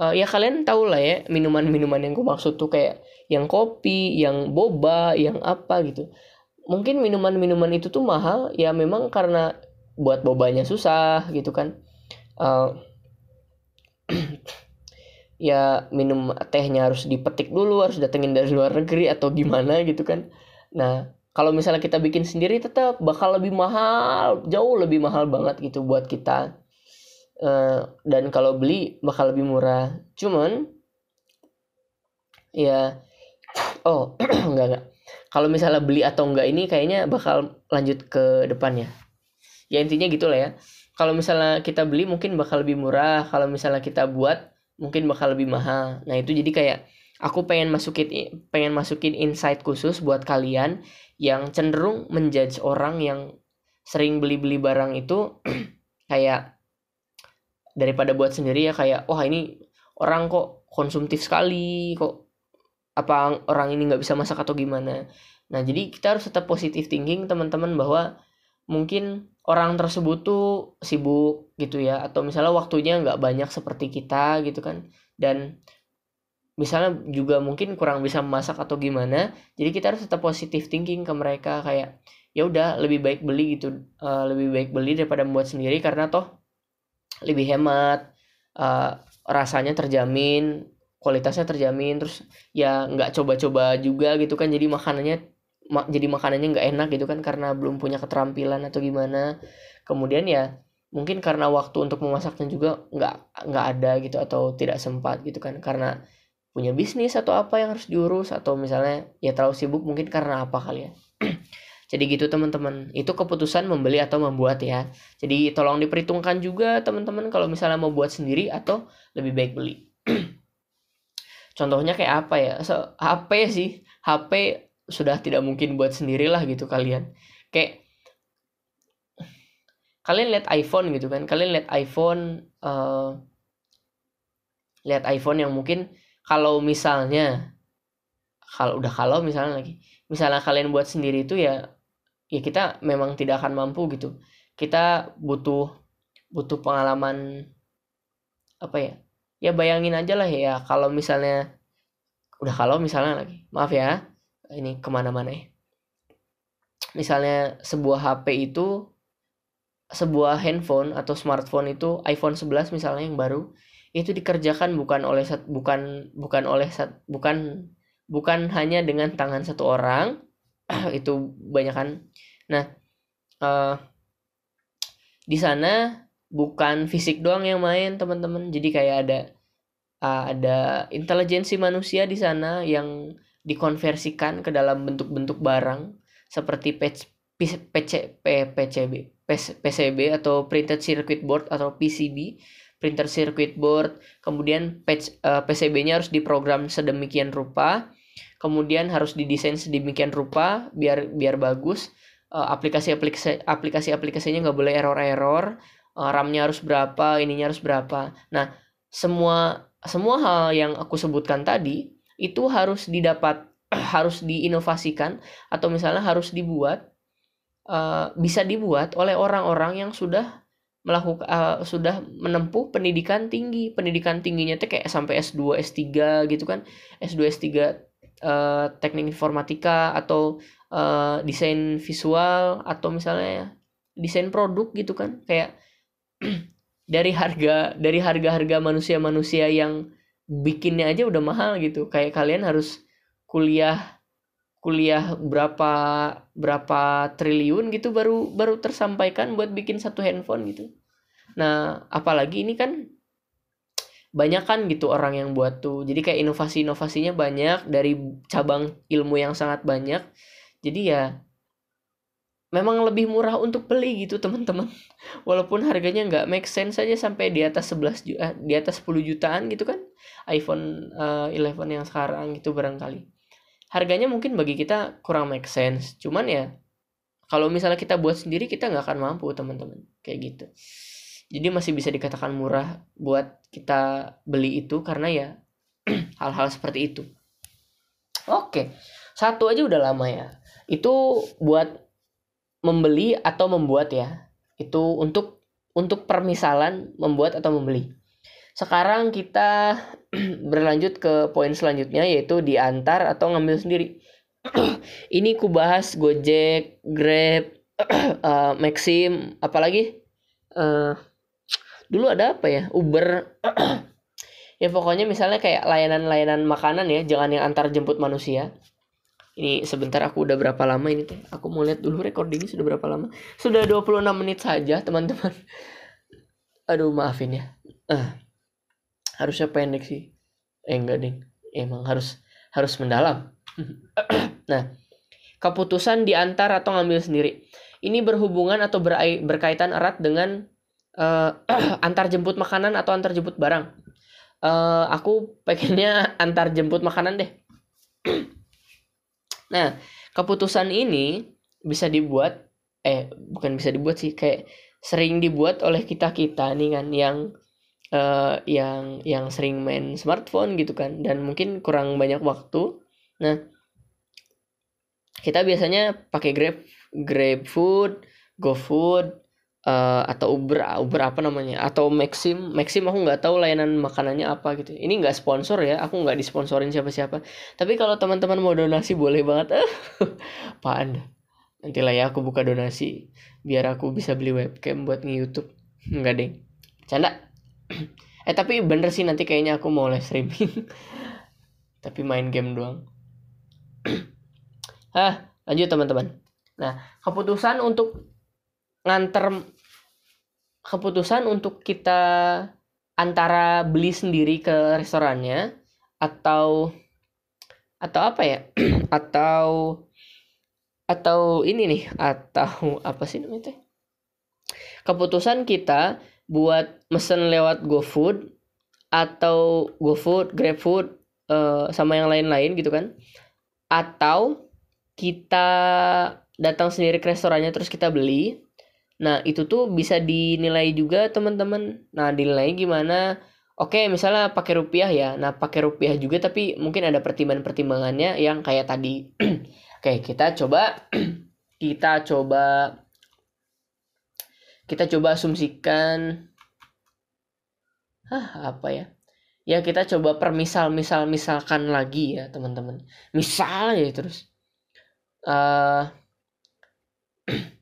uh, ya kalian tahu lah ya minuman-minuman yang gue maksud tuh kayak yang kopi yang boba yang apa gitu mungkin minuman-minuman itu tuh mahal ya memang karena buat bobanya susah gitu kan. Uh, ya minum tehnya harus dipetik dulu harus datengin dari luar negeri atau gimana gitu kan. Nah kalau misalnya kita bikin sendiri tetap bakal lebih mahal jauh lebih mahal banget gitu buat kita. Uh, dan kalau beli bakal lebih murah. Cuman ya oh enggak enggak kalau misalnya beli atau enggak ini kayaknya bakal lanjut ke depannya. Ya intinya gitulah ya. Kalau misalnya kita beli mungkin bakal lebih murah. Kalau misalnya kita buat mungkin bakal lebih mahal. Nah itu jadi kayak aku pengen masukin pengen masukin insight khusus buat kalian yang cenderung menjudge orang yang sering beli-beli barang itu kayak daripada buat sendiri ya kayak wah ini orang kok konsumtif sekali kok apa orang ini nggak bisa masak atau gimana. Nah jadi kita harus tetap positif thinking teman-teman bahwa mungkin orang tersebut tuh sibuk gitu ya atau misalnya waktunya nggak banyak seperti kita gitu kan. Dan misalnya juga mungkin kurang bisa memasak atau gimana jadi kita harus tetap positif thinking ke mereka kayak ya udah lebih baik beli gitu. Uh, lebih baik beli daripada membuat sendiri karena toh lebih hemat uh, rasanya terjamin kualitasnya terjamin terus ya nggak coba-coba juga gitu kan jadi makanannya ma jadi makanannya nggak enak gitu kan karena belum punya keterampilan atau gimana. Kemudian ya mungkin karena waktu untuk memasaknya juga nggak nggak ada gitu atau tidak sempat gitu kan karena punya bisnis atau apa yang harus diurus atau misalnya ya terlalu sibuk mungkin karena apa kali ya. Jadi gitu teman-teman itu keputusan membeli atau membuat ya. Jadi tolong diperhitungkan juga teman-teman kalau misalnya mau buat sendiri atau lebih baik beli contohnya kayak apa ya? So, HP sih. HP sudah tidak mungkin buat sendirilah gitu kalian. Kayak kalian lihat iPhone gitu kan? Kalian lihat iPhone uh, lihat iPhone yang mungkin kalau misalnya kalau udah kalau misalnya lagi misalnya kalian buat sendiri itu ya ya kita memang tidak akan mampu gitu. Kita butuh butuh pengalaman apa ya ya bayangin aja lah ya kalau misalnya udah kalau misalnya lagi maaf ya ini ke mana-mana ya. Misalnya sebuah HP itu sebuah handphone atau smartphone itu iPhone 11 misalnya yang baru itu dikerjakan bukan oleh bukan bukan oleh bukan bukan hanya dengan tangan satu orang itu banyak kan. Nah uh, di sana bukan fisik doang yang main teman-teman. Jadi kayak ada uh, ada intelijensi manusia di sana yang dikonversikan ke dalam bentuk-bentuk barang seperti PC, PC, PCB PCB atau printed circuit board atau PCB printer circuit board. Kemudian PCB-nya harus diprogram sedemikian rupa. Kemudian harus didesain sedemikian rupa biar biar bagus. Uh, aplikasi aplikasi aplikasi aplikasinya nggak boleh error error uh, RAM-nya harus berapa ininya harus berapa. Nah semua semua hal yang aku sebutkan tadi itu harus didapat harus diinovasikan atau misalnya harus dibuat uh, bisa dibuat oleh orang-orang yang sudah melakukan uh, sudah menempuh pendidikan tinggi. Pendidikan tingginya tuh kayak sampai S2 S3 gitu kan. S2 S3 uh, teknik informatika atau uh, desain visual atau misalnya desain produk gitu kan. Kayak dari harga dari harga-harga manusia-manusia yang bikinnya aja udah mahal gitu kayak kalian harus kuliah kuliah berapa berapa triliun gitu baru baru tersampaikan buat bikin satu handphone gitu. Nah, apalagi ini kan banyak kan gitu orang yang buat tuh. Jadi kayak inovasi-inovasinya banyak dari cabang ilmu yang sangat banyak. Jadi ya memang lebih murah untuk beli gitu teman-teman. Walaupun harganya nggak make sense saja sampai di atas 11 juta, di atas 10 jutaan gitu kan. iPhone uh, eh, 11 yang sekarang gitu barangkali. Harganya mungkin bagi kita kurang make sense. Cuman ya kalau misalnya kita buat sendiri kita nggak akan mampu teman-teman. Kayak gitu. Jadi masih bisa dikatakan murah buat kita beli itu karena ya hal-hal seperti itu. Oke satu aja udah lama ya. Itu buat membeli atau membuat ya itu untuk untuk permisalan membuat atau membeli sekarang kita berlanjut ke poin selanjutnya yaitu diantar atau ngambil sendiri. Ini ku bahas Gojek, Grab, uh, Maxim, apalagi uh, dulu ada apa ya Uber. ya pokoknya misalnya kayak layanan-layanan makanan ya, jangan yang antar jemput manusia. Ini sebentar aku udah berapa lama ini teh? Aku mau lihat dulu recordingnya sudah berapa lama. Sudah 26 menit saja, teman-teman. Aduh, maafin ya. Uh harusnya pendek sih eh enggak deh emang harus harus mendalam nah keputusan diantar atau ngambil sendiri ini berhubungan atau ber berkaitan erat dengan uh, antar jemput makanan atau antar jemput barang uh, aku pengennya antar jemput makanan deh nah keputusan ini bisa dibuat eh bukan bisa dibuat sih kayak sering dibuat oleh kita kita nih kan yang uh, yang yang sering main smartphone gitu kan dan mungkin kurang banyak waktu. Nah kita biasanya pakai Grab Grab Food GoFood uh, atau Uber Uber apa namanya atau Maxim Maxim aku nggak tahu layanan makanannya apa gitu. Ini nggak sponsor ya aku nggak disponsorin siapa-siapa. Tapi kalau teman-teman mau donasi boleh banget. Anda nanti lah ya aku buka donasi biar aku bisa beli webcam buat nge YouTube nggak deh. Canda. Eh tapi bener sih nanti kayaknya aku mau live streaming. Tapi main game doang. Ah lanjut teman-teman. Nah keputusan untuk nganter keputusan untuk kita antara beli sendiri ke restorannya atau atau apa ya? Atau atau ini nih atau apa sih namanya keputusan kita buat mesen lewat GoFood atau GoFood, GrabFood uh, sama yang lain-lain gitu kan. Atau kita datang sendiri ke restorannya terus kita beli nah itu tuh bisa dinilai juga teman-teman. Nah dinilai gimana? Oke misalnya pakai rupiah ya. Nah pakai rupiah juga tapi mungkin ada pertimbangan-pertimbangannya yang kayak tadi. Oke kita coba kita coba kita coba asumsikan. Hah, apa ya? Ya kita coba permisal misal misalkan lagi ya teman-teman. Misal ya terus. Uh,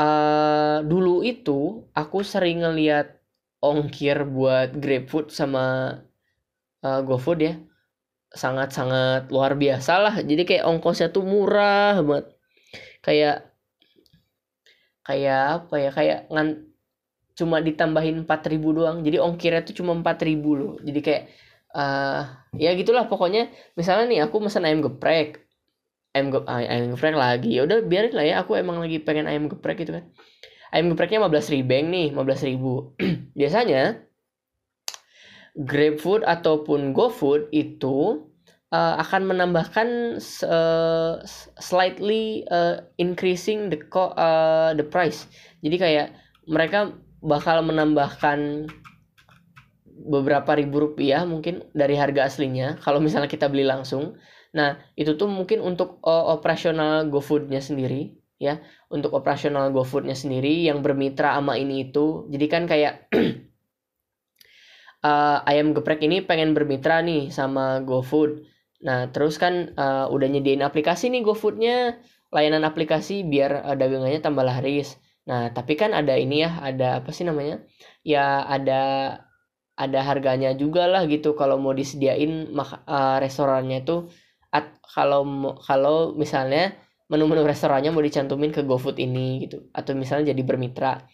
uh, dulu itu aku sering ngeliat ongkir buat GrabFood sama uh, GoFood ya. Sangat-sangat luar biasa lah. Jadi kayak ongkosnya tuh murah banget. Kayak kayak apa ya? Kayak ngan cuma ditambahin 4000 doang. Jadi ongkirnya tuh cuma 4000 loh. Jadi kayak uh, ya gitulah pokoknya. Misalnya nih aku mesen ayam geprek ayam ayam geprek lagi. Ya udah biarin lah ya aku emang lagi pengen ayam geprek gitu kan. Ayam gepreknya 15 ribeng nih 15 ribu. Biasanya GrabFood ataupun GoFood itu uh, akan menambahkan uh, slightly uh, increasing the co uh, the price. Jadi kayak mereka bakal menambahkan beberapa ribu rupiah mungkin dari harga aslinya. Kalau misalnya kita beli langsung. Nah, itu tuh mungkin untuk uh, operasional GoFood-nya sendiri ya, untuk operasional GoFood-nya sendiri yang bermitra sama ini itu. Jadi kan kayak uh, ayam geprek ini pengen bermitra nih sama GoFood. Nah, terus kan uh, udah nyediain aplikasi nih GoFood-nya, layanan aplikasi biar uh, dagangannya tambah laris. Nah, tapi kan ada ini ya, ada apa sih namanya? Ya ada ada harganya juga lah gitu kalau mau disediain mak uh, restorannya tuh at, kalau kalau misalnya menu-menu restorannya mau dicantumin ke GoFood ini gitu atau misalnya jadi bermitra.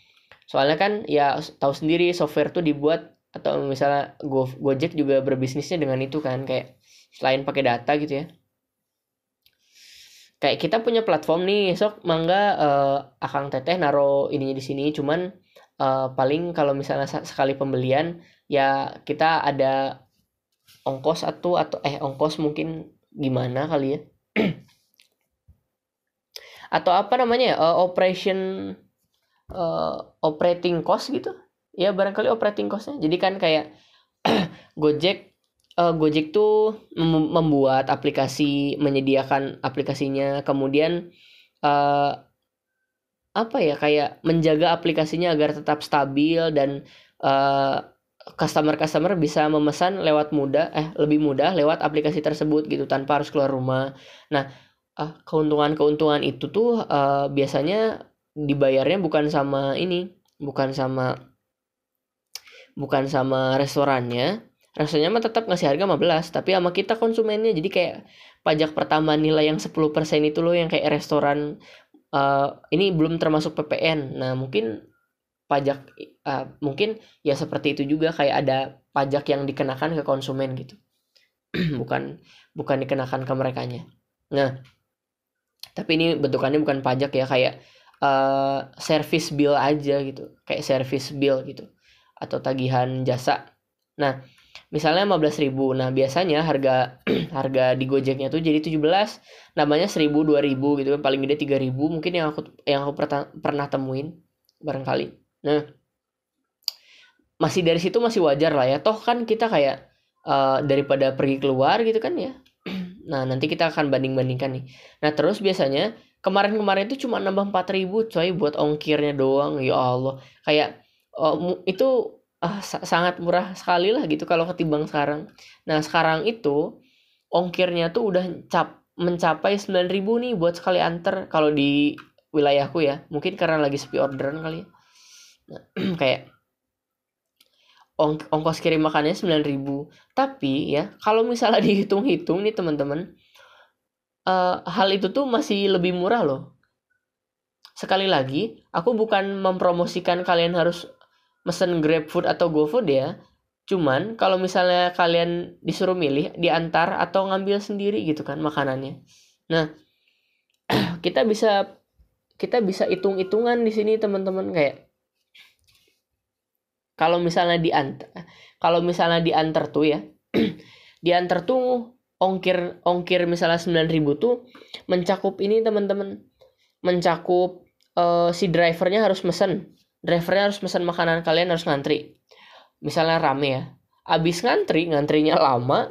Soalnya kan ya tahu sendiri software tuh dibuat atau misalnya Go Gojek juga berbisnisnya dengan itu kan kayak selain pakai data gitu ya kayak kita punya platform nih sok mangga uh, akang teteh naro ininya di sini cuman uh, paling kalau misalnya sekali pembelian ya kita ada ongkos atau atau eh ongkos mungkin gimana kali ya? Atau apa namanya ya uh, operation uh, operating cost gitu? Ya barangkali operating costnya. Jadi kan kayak Gojek uh, Gojek tuh mem membuat aplikasi, menyediakan aplikasinya, kemudian uh, apa ya kayak menjaga aplikasinya agar tetap stabil dan uh, customer-customer bisa memesan lewat mudah eh lebih mudah lewat aplikasi tersebut gitu tanpa harus keluar rumah. Nah, uh, keuntungan-keuntungan itu tuh uh, biasanya dibayarnya bukan sama ini, bukan sama bukan sama restorannya, rasanya mah tetap ngasih harga 15 tapi sama kita konsumennya. Jadi kayak pajak pertama nilai yang 10% itu loh yang kayak restoran uh, ini belum termasuk PPN nah mungkin pajak uh, mungkin ya seperti itu juga kayak ada pajak yang dikenakan ke konsumen gitu. Bukan bukan dikenakan ke mereka nya nah tapi ini bentukannya bukan pajak ya kayak uh, service bill aja gitu kayak service bill gitu atau tagihan jasa. Nah misalnya 15.000 nah biasanya harga harga di Gojeknya tuh jadi 17 namanya 1000 2000 gitu kan paling gede 3000 mungkin yang aku yang aku pernah temuin barangkali nah masih dari situ masih wajar lah ya toh kan kita kayak uh, daripada pergi keluar gitu kan ya nah nanti kita akan banding-bandingkan nih nah terus biasanya kemarin-kemarin itu cuma nambah 4000 coy buat ongkirnya doang ya Allah kayak uh, itu uh, sangat murah sekali lah gitu kalau ketimbang sekarang. Nah, sekarang itu ongkirnya tuh udah cap mencapai 9000 nih buat sekali antar kalau di wilayahku ya. Mungkin karena lagi sepi orderan kali ya. Kayak ong ongkos kirim makannya 9000. Tapi ya, kalau misalnya dihitung-hitung nih teman-teman, uh, hal itu tuh masih lebih murah loh. Sekali lagi aku bukan mempromosikan kalian harus mesen GrabFood atau GoFood ya. Cuman kalau misalnya kalian disuruh milih diantar atau ngambil sendiri gitu kan makanannya. Nah kita bisa kita bisa hitung-hitungan di sini teman-teman. Kayak kalau misalnya diantar kalau misalnya diantar tuh ya diantar tuh ongkir ongkir misalnya 9000 tuh mencakup ini teman-teman. Mencakup uh, si drivernya harus mesen. Drivernya harus mesen makanan kalian harus ngantri. Misalnya rame ya abis ngantri ngantrinya lama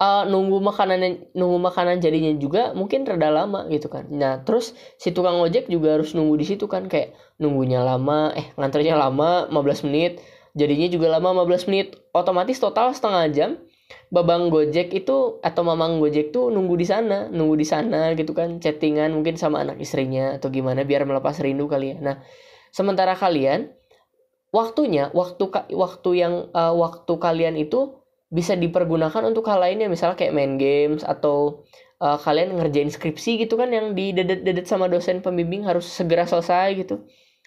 uh, nunggu makanan nunggu makanan jadinya juga mungkin rada lama gitu kan. Nah terus si tukang ojek juga harus nunggu di situ kan kayak nunggunya lama eh ngantrinya lama 15 menit jadinya juga lama 15 menit. Otomatis total setengah jam babang gojek itu atau mamang gojek tuh nunggu di sana nunggu di sana gitu kan chattingan mungkin sama anak istrinya atau gimana biar melepas rindu kali ya. Nah sementara kalian waktunya waktu waktu yang uh, waktu kalian itu bisa dipergunakan untuk hal lainnya misalnya kayak main games atau uh, kalian ngerjain skripsi gitu kan yang didedet-dedet sama dosen pembimbing harus segera selesai gitu.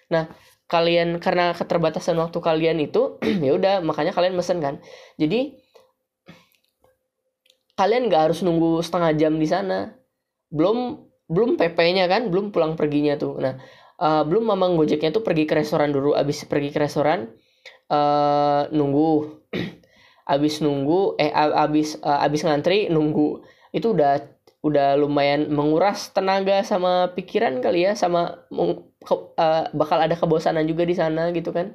Nah kalian karena keterbatasan waktu kalian itu ya udah makanya kalian mesen kan. Jadi kalian nggak harus nunggu setengah jam di sana. Belum belum PP-nya kan belum pulang perginya tuh. Nah uh, belum mamang gojeknya tuh pergi ke restoran dulu. Abis pergi ke restoran uh, nunggu abis nunggu eh abis uh, abis ngantri nunggu. Itu udah udah lumayan menguras tenaga sama pikiran kali ya sama uh, bakal ada kebosanan juga di sana gitu kan.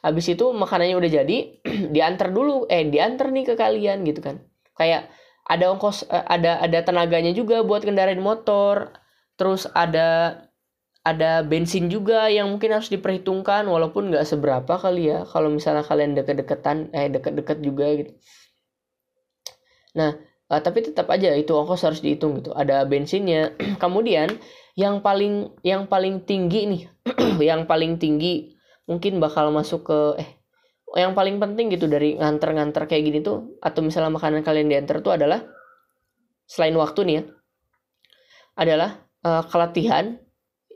Habis itu makanannya udah jadi diantar dulu eh diantar nih ke kalian gitu kan. Kayak ada ongkos uh, ada ada tenaganya juga buat kendaraan motor. Terus ada ada bensin juga yang mungkin harus diperhitungkan walaupun nggak seberapa kali ya kalau misalnya kalian deket-deketan eh deket-deket juga gitu. Nah uh, tapi tetap aja itu ongkos harus dihitung gitu. Ada bensinnya. Kemudian yang paling yang paling tinggi nih yang paling tinggi mungkin bakal masuk ke eh yang paling penting gitu dari nganter-nganter kayak gini tuh atau misalnya makanan kalian diantar tuh adalah selain waktu nih ya adalah uh, kelatihan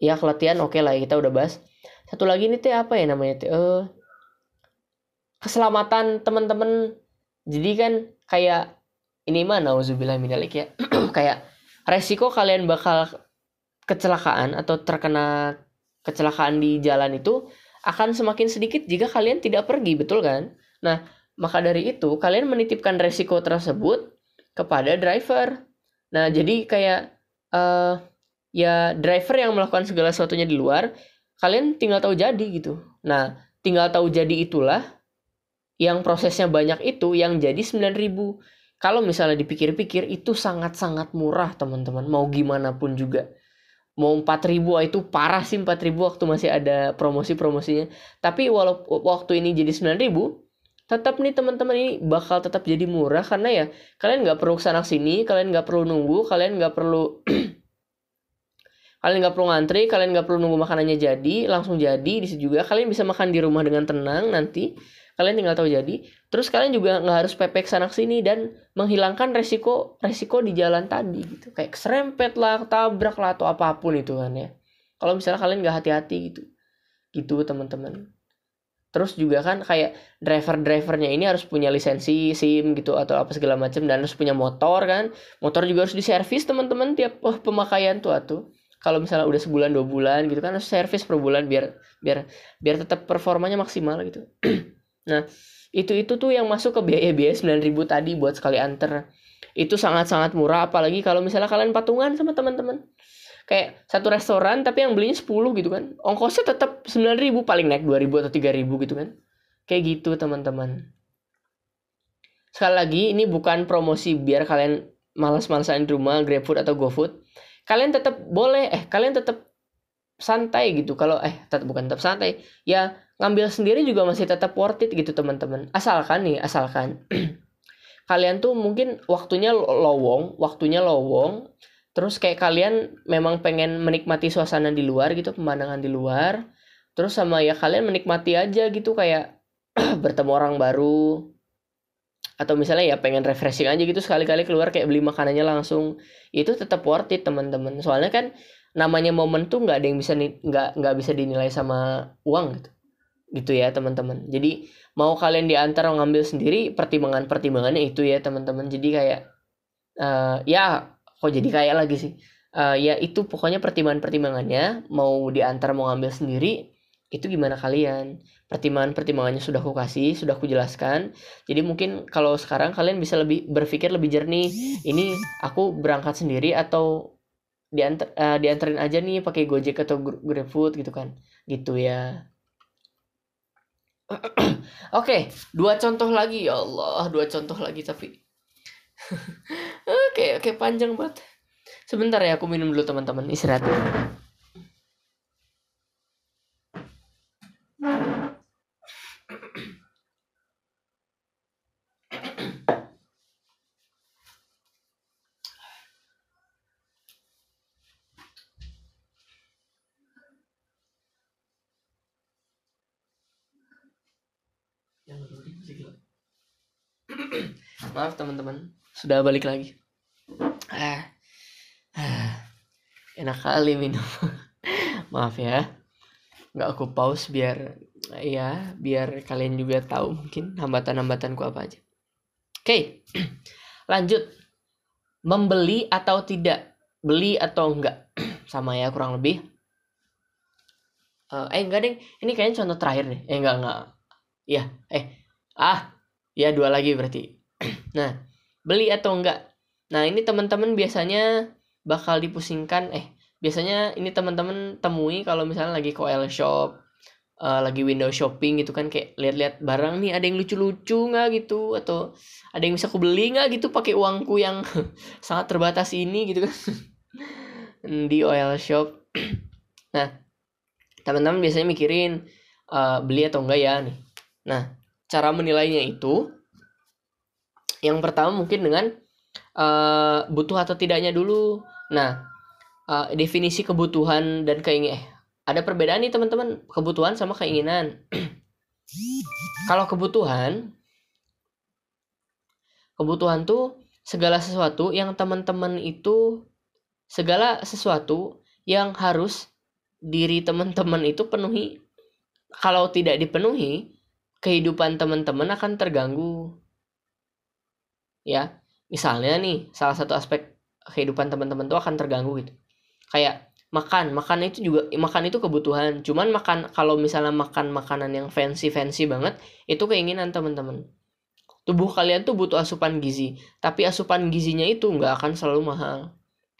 ya kelatihan oke okay lah kita udah bahas. Satu lagi nih teh apa ya namanya teh? Uh, keselamatan teman-teman. Jadi kan kayak ini mah nauzubillah minalik ya. Kayak resiko kalian bakal kecelakaan atau terkena kecelakaan di jalan itu akan semakin sedikit jika kalian tidak pergi betul kan? Nah maka dari itu kalian menitipkan resiko tersebut kepada driver. Nah jadi kayak uh, ya driver yang melakukan segala sesuatunya di luar kalian tinggal tahu jadi gitu. Nah tinggal tahu jadi itulah yang prosesnya banyak itu yang jadi 9000 kalau misalnya dipikir-pikir itu sangat-sangat murah teman-teman. Mau gimana pun juga. Mau 4000 itu parah sih 4000 waktu masih ada promosi-promosinya. Tapi walau waktu ini jadi 9000 tetap nih teman-teman ini bakal tetap jadi murah. Karena ya kalian nggak perlu ke sana sini kalian nggak perlu nunggu kalian nggak perlu kalian nggak perlu ngantri kalian nggak perlu nunggu makanannya jadi langsung jadi. Di situ juga kalian bisa makan di rumah dengan tenang nanti. Kalian tinggal tahu jadi. Terus kalian juga nggak harus pepek sana sini dan menghilangkan resiko resiko di jalan tadi gitu. Kayak serempet lah tabrak lah atau apa pun itu kan ya. Kalau misalnya kalian nggak hati-hati gitu. Gitu teman-teman. Terus juga kan kayak driver-drivernya ini harus punya lisensi SIM gitu atau apa segala macam dan harus punya motor kan. Motor juga harus diservis teman-teman tiap oh, pemakaian tuh atuh kalau misalnya udah sebulan dua bulan gitu kan harus servis per bulan biar biar biar tetap performanya maksimal gitu Nah, itu-itu tuh yang masuk ke biaya-biaya 9000 tadi buat sekali anter. Itu sangat-sangat murah apalagi kalau misalnya kalian patungan sama teman-teman. Kayak satu restoran tapi yang belinya 10 gitu kan. Ongkosnya tetap 9000 paling naik 2000 atau 3000 gitu kan. Kayak gitu teman-teman. Sekali lagi ini bukan promosi biar kalian malas-malasan di rumah GrabFood atau GoFood. Kalian tetap boleh eh kalian tetap santai gitu. Kalau eh tetap bukan tetap santai ya ngambil sendiri juga masih tetap worth it gitu teman-teman. Asalkan nih asalkan kalian tuh mungkin waktunya lowong waktunya lowong terus kayak kalian memang pengen menikmati suasana di luar gitu pemandangan di luar terus sama ya kalian menikmati aja gitu kayak bertemu orang baru atau misalnya ya pengen refreshing aja gitu sekali-kali keluar kayak beli makanannya langsung. Itu tetap worth it teman-teman. Soalnya kan namanya momen tuh nggak ada yang bisa nggak nggak bisa dinilai sama uang gitu. Gitu ya teman-teman. Jadi mau kalian diantar ngambil sendiri pertimbangan pertimbangannya itu ya teman-teman. Jadi kayak uh, ya kok jadi kayak lagi sih? Uh, ya itu pokoknya pertimbangan pertimbangannya mau diantar mau ngambil sendiri itu gimana kalian pertimbangan-pertimbangannya sudah aku kasih, sudah aku jelaskan. Jadi mungkin kalau sekarang kalian bisa lebih berpikir lebih jernih. Ini aku berangkat sendiri atau diantar uh, dianterin aja nih pakai Gojek atau GrabFood gitu kan. Gitu ya. Oke, okay, dua contoh lagi ya Allah, dua contoh lagi tapi Oke, oke okay, panjang banget. Sebentar ya aku minum dulu teman-teman, istirahat. Maaf teman-teman, sudah balik lagi. Ah, ah, enak kali minum. Maaf ya, nggak aku pause biar ya biar kalian juga tahu mungkin hambatan-hambatanku apa aja. Oke, okay. lanjut. Membeli atau tidak? Beli atau enggak? Sama ya kurang lebih. Uh, eh enggak deh, ini kayaknya contoh terakhir nih. Eh enggak enggak. Ya, eh ah ya dua lagi berarti nah beli atau enggak? Nah ini teman-teman biasanya bakal dipusingkan eh biasanya ini teman-teman temui kalau misalnya lagi koel shop uh, lagi window shopping gitu kan kayak lihat-lihat barang nih ada yang lucu-lucu nggak gitu? Atau ada yang bisa aku beli nggak gitu pakai uangku yang sangat terbatas ini gitu kan? Di oil shop. Nah teman-teman biasanya mikirin uh, beli atau enggak ya nih. Nah cara menilainya itu yang pertama mungkin dengan uh, butuh atau tidaknya dulu. Nah, uh, definisi kebutuhan dan keinginan eh ada perbedaan nih teman-teman kebutuhan sama keinginan. Kalau kebutuhan kebutuhan tuh segala sesuatu yang teman-teman itu segala sesuatu yang harus diri teman-teman itu penuhi. Kalau tidak dipenuhi, kehidupan teman-teman akan terganggu ya. Misalnya nih salah satu aspek kehidupan teman-teman tuh akan terganggu gitu. Kayak makan makan itu juga makan itu kebutuhan. Cuman makan kalau misalnya makan makanan yang fancy fancy banget itu keinginan teman-teman. Tubuh kalian tuh butuh asupan gizi tapi asupan gizinya itu nggak akan selalu mahal.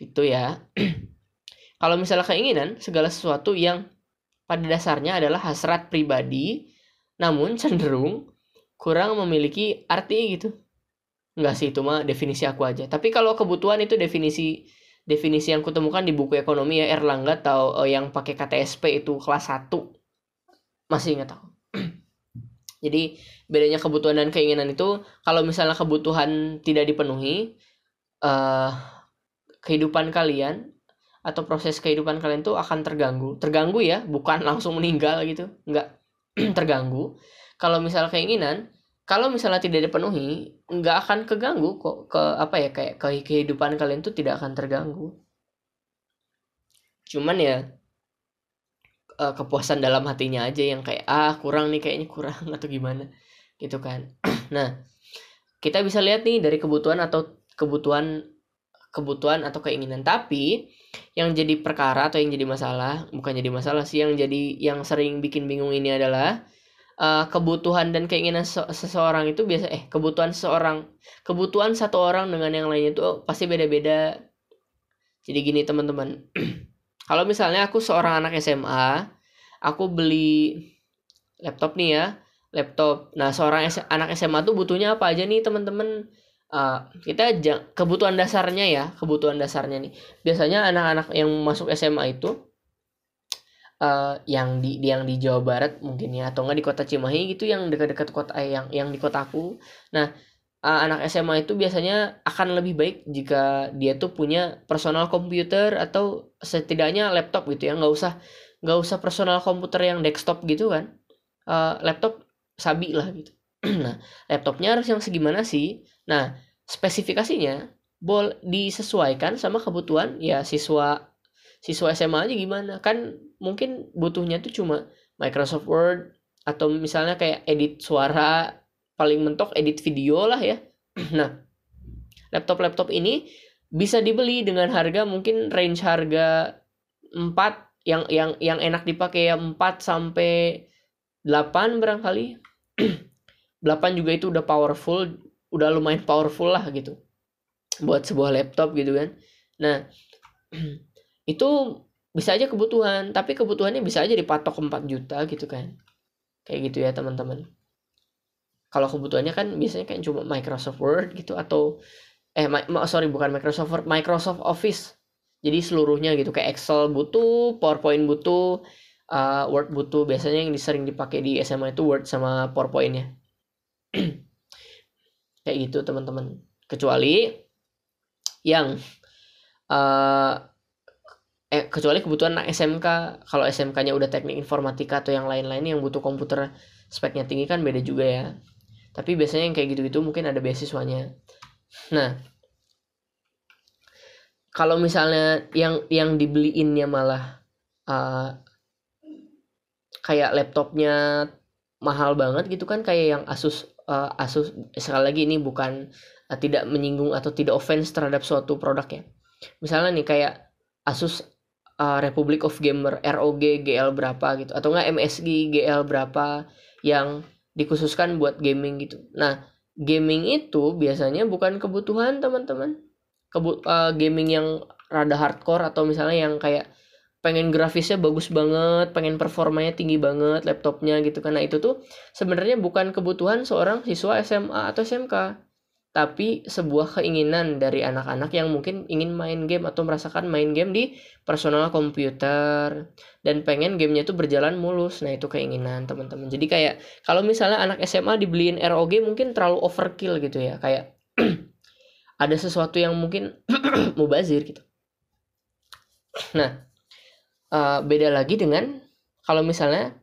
Gitu ya. Kalau misalnya keinginan segala sesuatu yang pada dasarnya adalah hasrat pribadi namun cenderung kurang memiliki arti gitu. Enggak sih, itu mah definisi aku aja. Tapi kalau kebutuhan itu definisi definisi yang kutemukan di buku ekonomi ya Erlangga atau uh, yang pakai KTSP itu kelas 1. Masih ingat aku. Jadi bedanya kebutuhan dan keinginan itu kalau misalnya kebutuhan tidak dipenuhi uh, kehidupan kalian atau proses kehidupan kalian tuh akan terganggu. Terganggu ya, bukan langsung meninggal gitu. Enggak terganggu kalau misal keinginan kalau misalnya tidak dipenuhi nggak akan keganggu kok ke apa ya kayak ke kehidupan kalian tuh tidak akan terganggu. Cuman ya eh, kepuasan dalam hatinya aja yang kayak ah kurang nih kayaknya kurang atau gimana gitu kan. Nah kita bisa lihat nih dari kebutuhan atau kebutuhan kebutuhan atau keinginan. Tapi yang jadi perkara atau yang jadi masalah bukan jadi masalah sih yang jadi yang sering bikin bingung ini adalah uh, kebutuhan dan keinginan seseorang itu biasa eh kebutuhan seseorang kebutuhan satu orang dengan yang lainnya itu pasti beda-beda. Jadi gini teman-teman. Kalau misalnya aku seorang anak SMA aku beli laptop nih ya laptop. Nah seorang anak SMA tuh butuhnya apa aja nih teman-teman? Uh, kita kebutuhan dasarnya ya kebutuhan dasarnya nih. Biasanya anak-anak yang masuk SMA itu uh, yang di yang di Jawa Barat mungkin ya atau enggak di kota Cimahi gitu yang dekat-dekat kota eh, yang yang di kotaku nah uh, anak SMA itu biasanya akan lebih baik jika dia tuh punya personal komputer atau setidaknya laptop gitu ya nggak usah nggak usah personal komputer yang desktop gitu kan. Uh, laptop sabi lah gitu. Nah laptopnya harus yang segimana sih? Nah spesifikasinya bol disesuaikan sama kebutuhan ya siswa siswa SMA aja gimana. Kan mungkin butuhnya tuh cuma Microsoft Word atau misalnya kayak edit suara paling mentok edit video lah ya. Nah laptop-laptop ini bisa dibeli dengan harga mungkin range harga 4 yang yang yang enak dipakai ya 4 sampai 8 barangkali. 8 juga itu udah powerful udah lumayan powerful lah gitu buat sebuah laptop gitu kan. Nah itu bisa aja kebutuhan tapi kebutuhannya bisa aja dipatok 4 juta gitu kan. Kayak gitu ya teman-teman. Kalau kebutuhannya kan biasanya kan cuma Microsoft Word gitu atau eh sorry bukan Microsoft Word Microsoft Office. Jadi seluruhnya gitu kayak Excel butuh PowerPoint butuh uh, Word butuh. Biasanya yang sering dipakai di SMA itu Word sama PowerPointnya. Kayak gitu teman-teman. Kecuali yang uh, eh kecuali kebutuhan anak SMK kalau SMK-nya udah teknik informatika atau yang lain-lain yang butuh komputer speknya tinggi kan beda juga ya. Tapi biasanya yang kayak gitu-gitu mungkin ada beasiswanya. Nah kalau misalnya yang yang dibeliinnya malah uh, kayak laptopnya mahal banget gitu kan kayak yang Asus uh, Asus sekali lagi ini bukan uh, tidak menyinggung atau tidak offense terhadap suatu produk ya. Misalnya nih kayak Asus uh, Republic of Gamer ROG GL berapa gitu. Atau enggak MSG GL berapa yang dikhususkan buat gaming gitu. Nah gaming itu biasanya bukan kebutuhan teman-teman. Kebu uh, gaming yang rada hardcore atau misalnya yang kayak pengen grafisnya bagus banget, pengen performanya tinggi banget laptopnya gitu karena itu tuh sebenarnya bukan kebutuhan seorang siswa SMA atau SMK tapi sebuah keinginan dari anak-anak yang mungkin ingin main game atau merasakan main game di personal komputer dan pengen gamenya itu berjalan mulus. Nah itu keinginan teman-teman. Jadi kayak kalau misalnya anak SMA dibeliin ROG mungkin terlalu overkill gitu ya. Kayak ada sesuatu yang mungkin mubazir gitu. Nah uh, beda lagi dengan kalau misalnya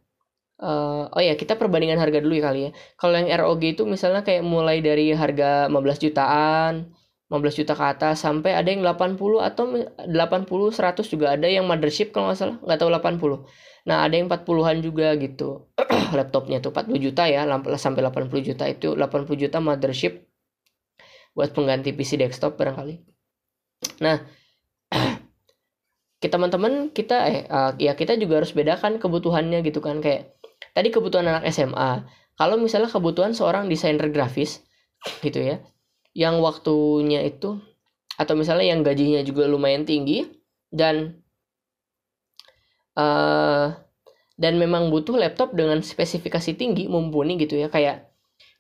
uh, oh ya kita perbandingan harga dulu ya kali ya. Kalau yang ROG itu misalnya kayak mulai dari harga 15 jutaan 15 juta ke atas sampai ada yang 80 atau 80 100 juga ada yang mothership kalau nggak salah nggak tahu 80 nah ada yang 40-an juga gitu. Laptopnya tuh 40 juta ya sampai 80 juta itu 80 juta mothership buat pengganti PC desktop barangkali. Nah kita teman-teman kita eh uh, ya kita juga harus bedakan kebutuhannya gitu kan kayak tadi kebutuhan anak SMA kalau misalnya kebutuhan seorang desainer grafis gitu ya yang waktunya itu atau misalnya yang gajinya juga lumayan tinggi dan uh, dan memang butuh laptop dengan spesifikasi tinggi mumpuni gitu ya kayak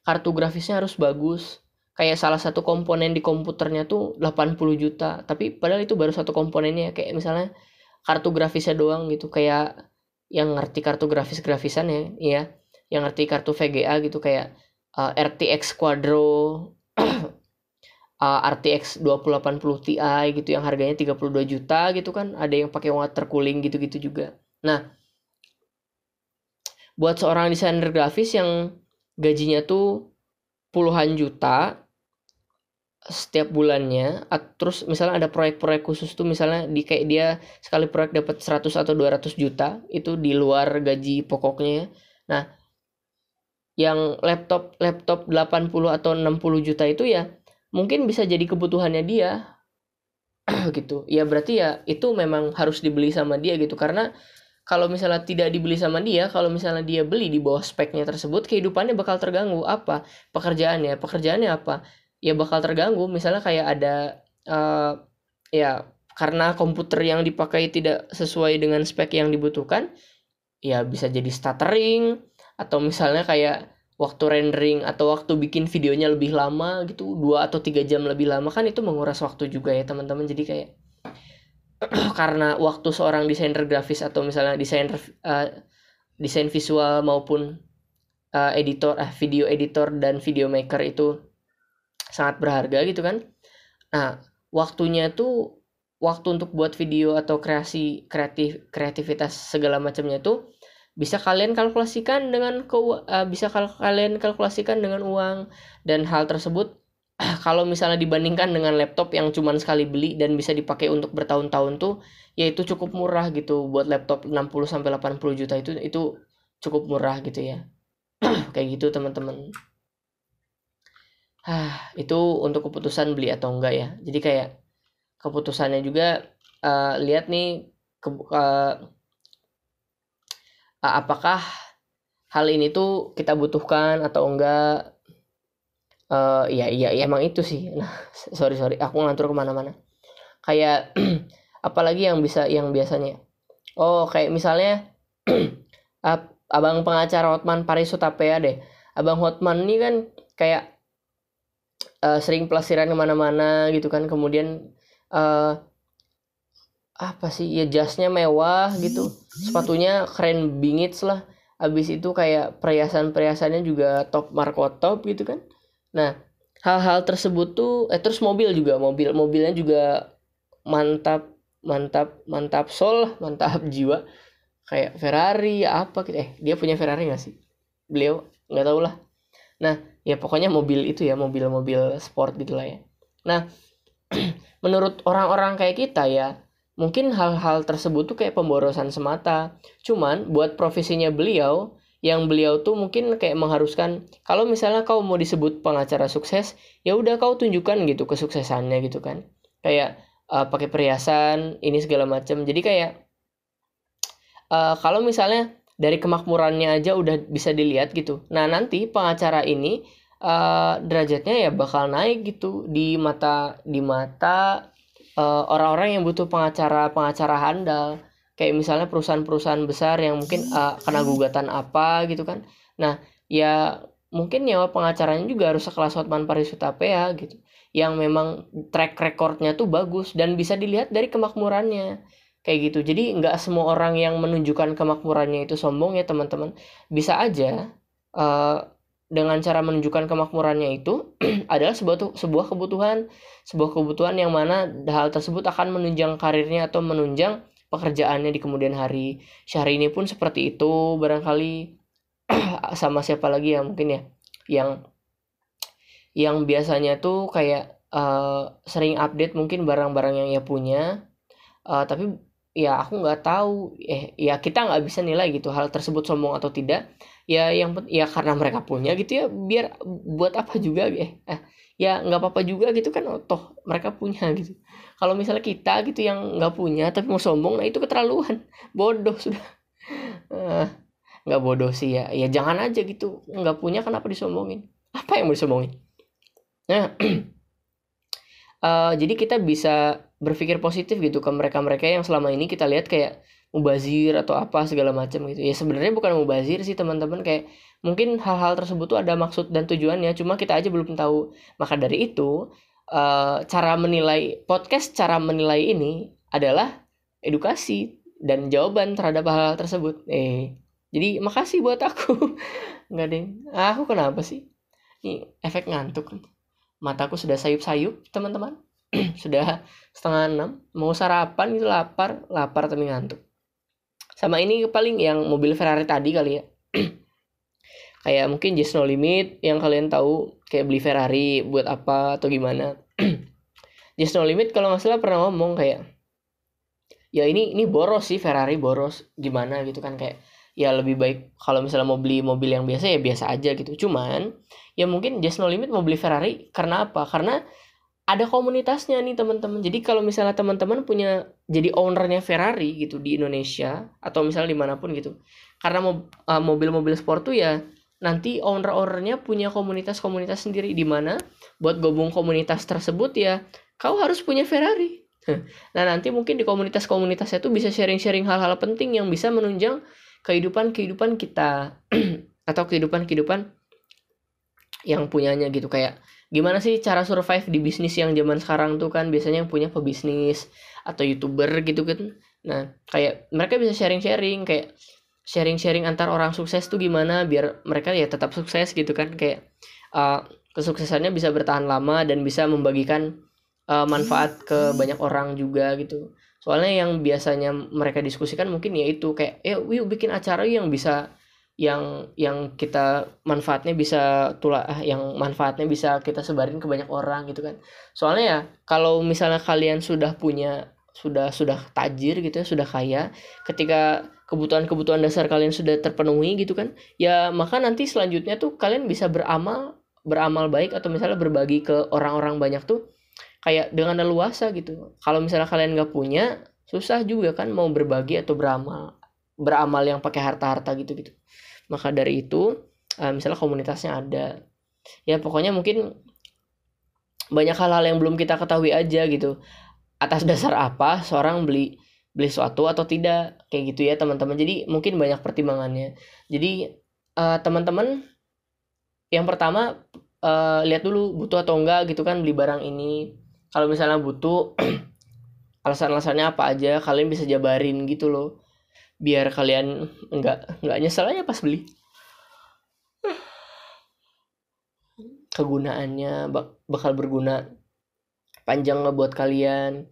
kartu grafisnya harus bagus kayak salah satu komponen di komputernya tuh 80 juta tapi padahal itu baru satu komponennya kayak misalnya kartu grafisnya doang gitu kayak yang ngerti kartu grafis grafisan ya ya yang ngerti kartu VGA gitu kayak uh, RTX Quadro uh, RTX 2080 Ti gitu yang harganya 32 juta gitu kan ada yang pakai water cooling gitu-gitu juga. Nah buat seorang desainer grafis yang gajinya tuh puluhan juta setiap bulannya terus misalnya ada proyek-proyek khusus tuh misalnya di kayak dia sekali proyek dapat 100 atau 200 juta itu di luar gaji pokoknya. Nah yang laptop laptop 80 atau 60 juta itu ya mungkin bisa jadi kebutuhannya dia. Gitu. Ya berarti ya itu memang harus dibeli sama dia gitu. Karena kalau misalnya tidak dibeli sama dia kalau misalnya dia beli di bawah speknya tersebut kehidupannya bakal terganggu. Apa? Pekerjaannya. Pekerjaannya apa ya bakal terganggu. Misalnya kayak ada uh, ya karena komputer yang dipakai tidak sesuai dengan spek yang dibutuhkan ya bisa jadi stuttering. Atau misalnya kayak waktu rendering atau waktu bikin videonya lebih lama gitu dua atau tiga jam lebih lama kan itu menguras waktu juga ya teman-teman. Jadi kayak karena waktu seorang desainer grafis atau misalnya desainer uh, desain visual maupun uh, editor uh, video editor dan video maker itu sangat berharga gitu kan. Nah waktunya tuh waktu untuk buat video atau kreasi kreatif kreativitas segala macamnya tuh bisa kalian kalkulasikan dengan ke uh, bisa kal kalian kalkulasikan dengan uang. Dan hal tersebut kalau misalnya dibandingkan dengan laptop yang cuma sekali beli dan bisa dipakai untuk bertahun-tahun tuh ya itu cukup murah gitu. Buat laptop 60 sampai 80 juta itu itu cukup murah gitu ya. Kayak gitu teman-teman ah itu untuk keputusan beli atau enggak ya. Jadi kayak keputusannya juga uh, lihat nih ke, uh, apakah hal ini tuh kita butuhkan atau enggak? Uh, ya iya ya, emang itu sih. Nah sorry sorry aku ngantur ke mana-mana. Kayak apalagi yang bisa yang biasanya. Oh kayak misalnya abang pengacara Hotman Paris Utapea deh. Abang Hotman ini kan kayak uh, sering pelesiran ke mana-mana gitu kan. Kemudian uh, apa sih ya jasnya mewah gitu. Sepatunya keren bingit lah. Abis itu kayak perhiasan-perhiasannya juga top marko top gitu kan. Nah hal-hal tersebut tuh eh terus mobil juga. Mobil mobilnya juga mantap mantap mantap sol mantap jiwa. Kayak Ferrari apa gitu. Eh dia punya Ferrari gak sih? Beliau? Nggak tahu lah. Nah ya pokoknya mobil itu ya mobil-mobil sport gitulah ya. Nah menurut orang-orang kayak kita ya mungkin hal-hal tersebut tuh kayak pemborosan semata. Cuman buat profesinya beliau yang beliau tuh mungkin kayak mengharuskan kalau misalnya kau mau disebut pengacara sukses ya udah kau tunjukkan gitu kesuksesannya gitu kan. Kayak uh, pakai perhiasan ini segala macam. Jadi kayak uh, kalau misalnya dari kemakmurannya aja udah bisa dilihat gitu. Nah, nanti pengacara ini uh, derajatnya ya bakal naik gitu di mata di mata eh, orang-orang yang butuh pengacara pengacara handal. Kayak misalnya perusahaan-perusahaan besar yang mungkin uh, kena gugatan apa gitu kan. Nah, ya mungkin nyawa pengacaranya juga harus sekelas Hotman Paris Utapea gitu. Yang memang track recordnya tuh bagus dan bisa dilihat dari kemakmurannya kayak gitu. Jadi nggak semua orang yang menunjukkan kemakmurannya itu sombong ya teman-teman. Bisa aja uh, dengan cara menunjukkan kemakmurannya itu adalah sebuah sebuah kebutuhan. Sebuah kebutuhan yang mana hal tersebut akan menunjang karirnya atau menunjang pekerjaannya di kemudian hari. Syahri ini pun seperti itu barangkali. Sama siapa lagi ya mungkin ya yang yang biasanya tuh kayak uh, sering update mungkin barang-barang yang ia punya. Uh, tapi ya aku nggak tahu. Eh ya kita nggak bisa nilai gitu hal tersebut sombong atau tidak. Ya yang ya karena mereka punya gitu ya biar buat apa juga eh, eh ya nggak apa-apa juga gitu kan oh, toh mereka punya gitu. Kalau misalnya kita gitu yang nggak punya tapi mau sombong nah itu keterlaluan. Bodoh sudah. Uh, nggak bodoh sih ya. Ya jangan aja gitu. Nggak punya kenapa disombongin? Apa yang mau disombongin? Nah uh, jadi kita bisa berpikir positif gitu ke mereka-mereka yang selama ini kita lihat kayak mubazir atau apa segala macam gitu. Ya sebenarnya bukan mubazir sih teman-teman. Kayak mungkin hal-hal tersebut tuh ada maksud dan tujuannya cuma kita aja belum tahu. Maka dari itu uh, cara menilai podcast cara menilai ini adalah edukasi dan jawaban terhadap hal-hal tersebut. Eh jadi makasih buat aku. Nggak deh aku kenapa sih? Ini efek ngantuk mataku sudah sayup-sayup teman-teman. Sudah setengah enam. Mau sarapan itu lapar. Lapar tapi ngantuk. Sama ini paling yang mobil Ferrari tadi kali ya. Kayak mungkin just no limit yang kalian tahu kayak beli Ferrari buat apa atau gimana. Just no limit kalau nggak salah pernah ngomong kayak ya ini ini boros sih Ferrari boros. Gimana? gitu kan kayak ya lebih baik kalau misalnya mau beli mobil yang biasa ya biasa aja gitu cuman ya mungkin just no limit mau beli Ferrari karena apa karena ada komunitasnya nih teman-teman. Jadi kalau misalnya teman-teman punya jadi ownernya Ferrari gitu di Indonesia atau misalnya di mana pun gitu, karena uh, mobil-mobil sport tuh ya nanti owner-ownernya punya komunitas-komunitas sendiri di mana buat gabung komunitas tersebut ya kau harus punya Ferrari. Nah nanti mungkin di komunitas-komunitasnya tuh bisa sharing-sharing hal-hal penting yang bisa menunjang kehidupan-kehidupan kita. Atau kehidupan-kehidupan yang punyanya gitu. Kayak gimana sih cara survive di bisnis yang zaman sekarang tuh kan? Biasanya yang punya pebisnis atau youtuber gitu kan. Nah kayak mereka bisa sharing-sharing. Kayak sharing-sharing antar orang sukses tuh gimana? Biar mereka ya tetap sukses gitu kan. Kayak uh, kesuksesannya bisa bertahan lama dan bisa membagikan uh, manfaat ke banyak orang juga gitu soalnya yang biasanya mereka diskusikan mungkin ya itu kayak eh yuk bikin acara yang bisa yang yang kita manfaatnya bisa tulah yang manfaatnya bisa kita sebarin ke banyak orang gitu kan. Soalnya ya kalau misalnya kalian sudah punya sudah sudah tajir gitu ya sudah kaya ketika kebutuhan-kebutuhan dasar kalian sudah terpenuhi gitu kan ya maka nanti selanjutnya tuh kalian bisa beramal beramal baik atau misalnya berbagi ke orang-orang banyak tuh kayak dengan leluasa gitu. Kalau misalnya kalian nggak punya susah juga kan mau berbagi atau beramal beramal yang pakai harta-harta gitu gitu maka dari itu uh, misalnya komunitasnya ada. Ya pokoknya mungkin banyak hal-hal yang belum kita ketahui aja gitu. Atas dasar apa seorang beli beli suatu atau tidak kayak gitu ya teman-teman. Jadi mungkin banyak pertimbangannya. Jadi uh, teman-teman yang pertama uh, lihat dulu butuh atau enggak gitu kan beli barang ini kalau misalnya butuh alasan-alasannya apa aja kalian bisa jabarin gitu loh. Biar kalian nggak nggak nyesel aja pas beli. Kegunaannya bak bakal berguna panjang nggak buat kalian?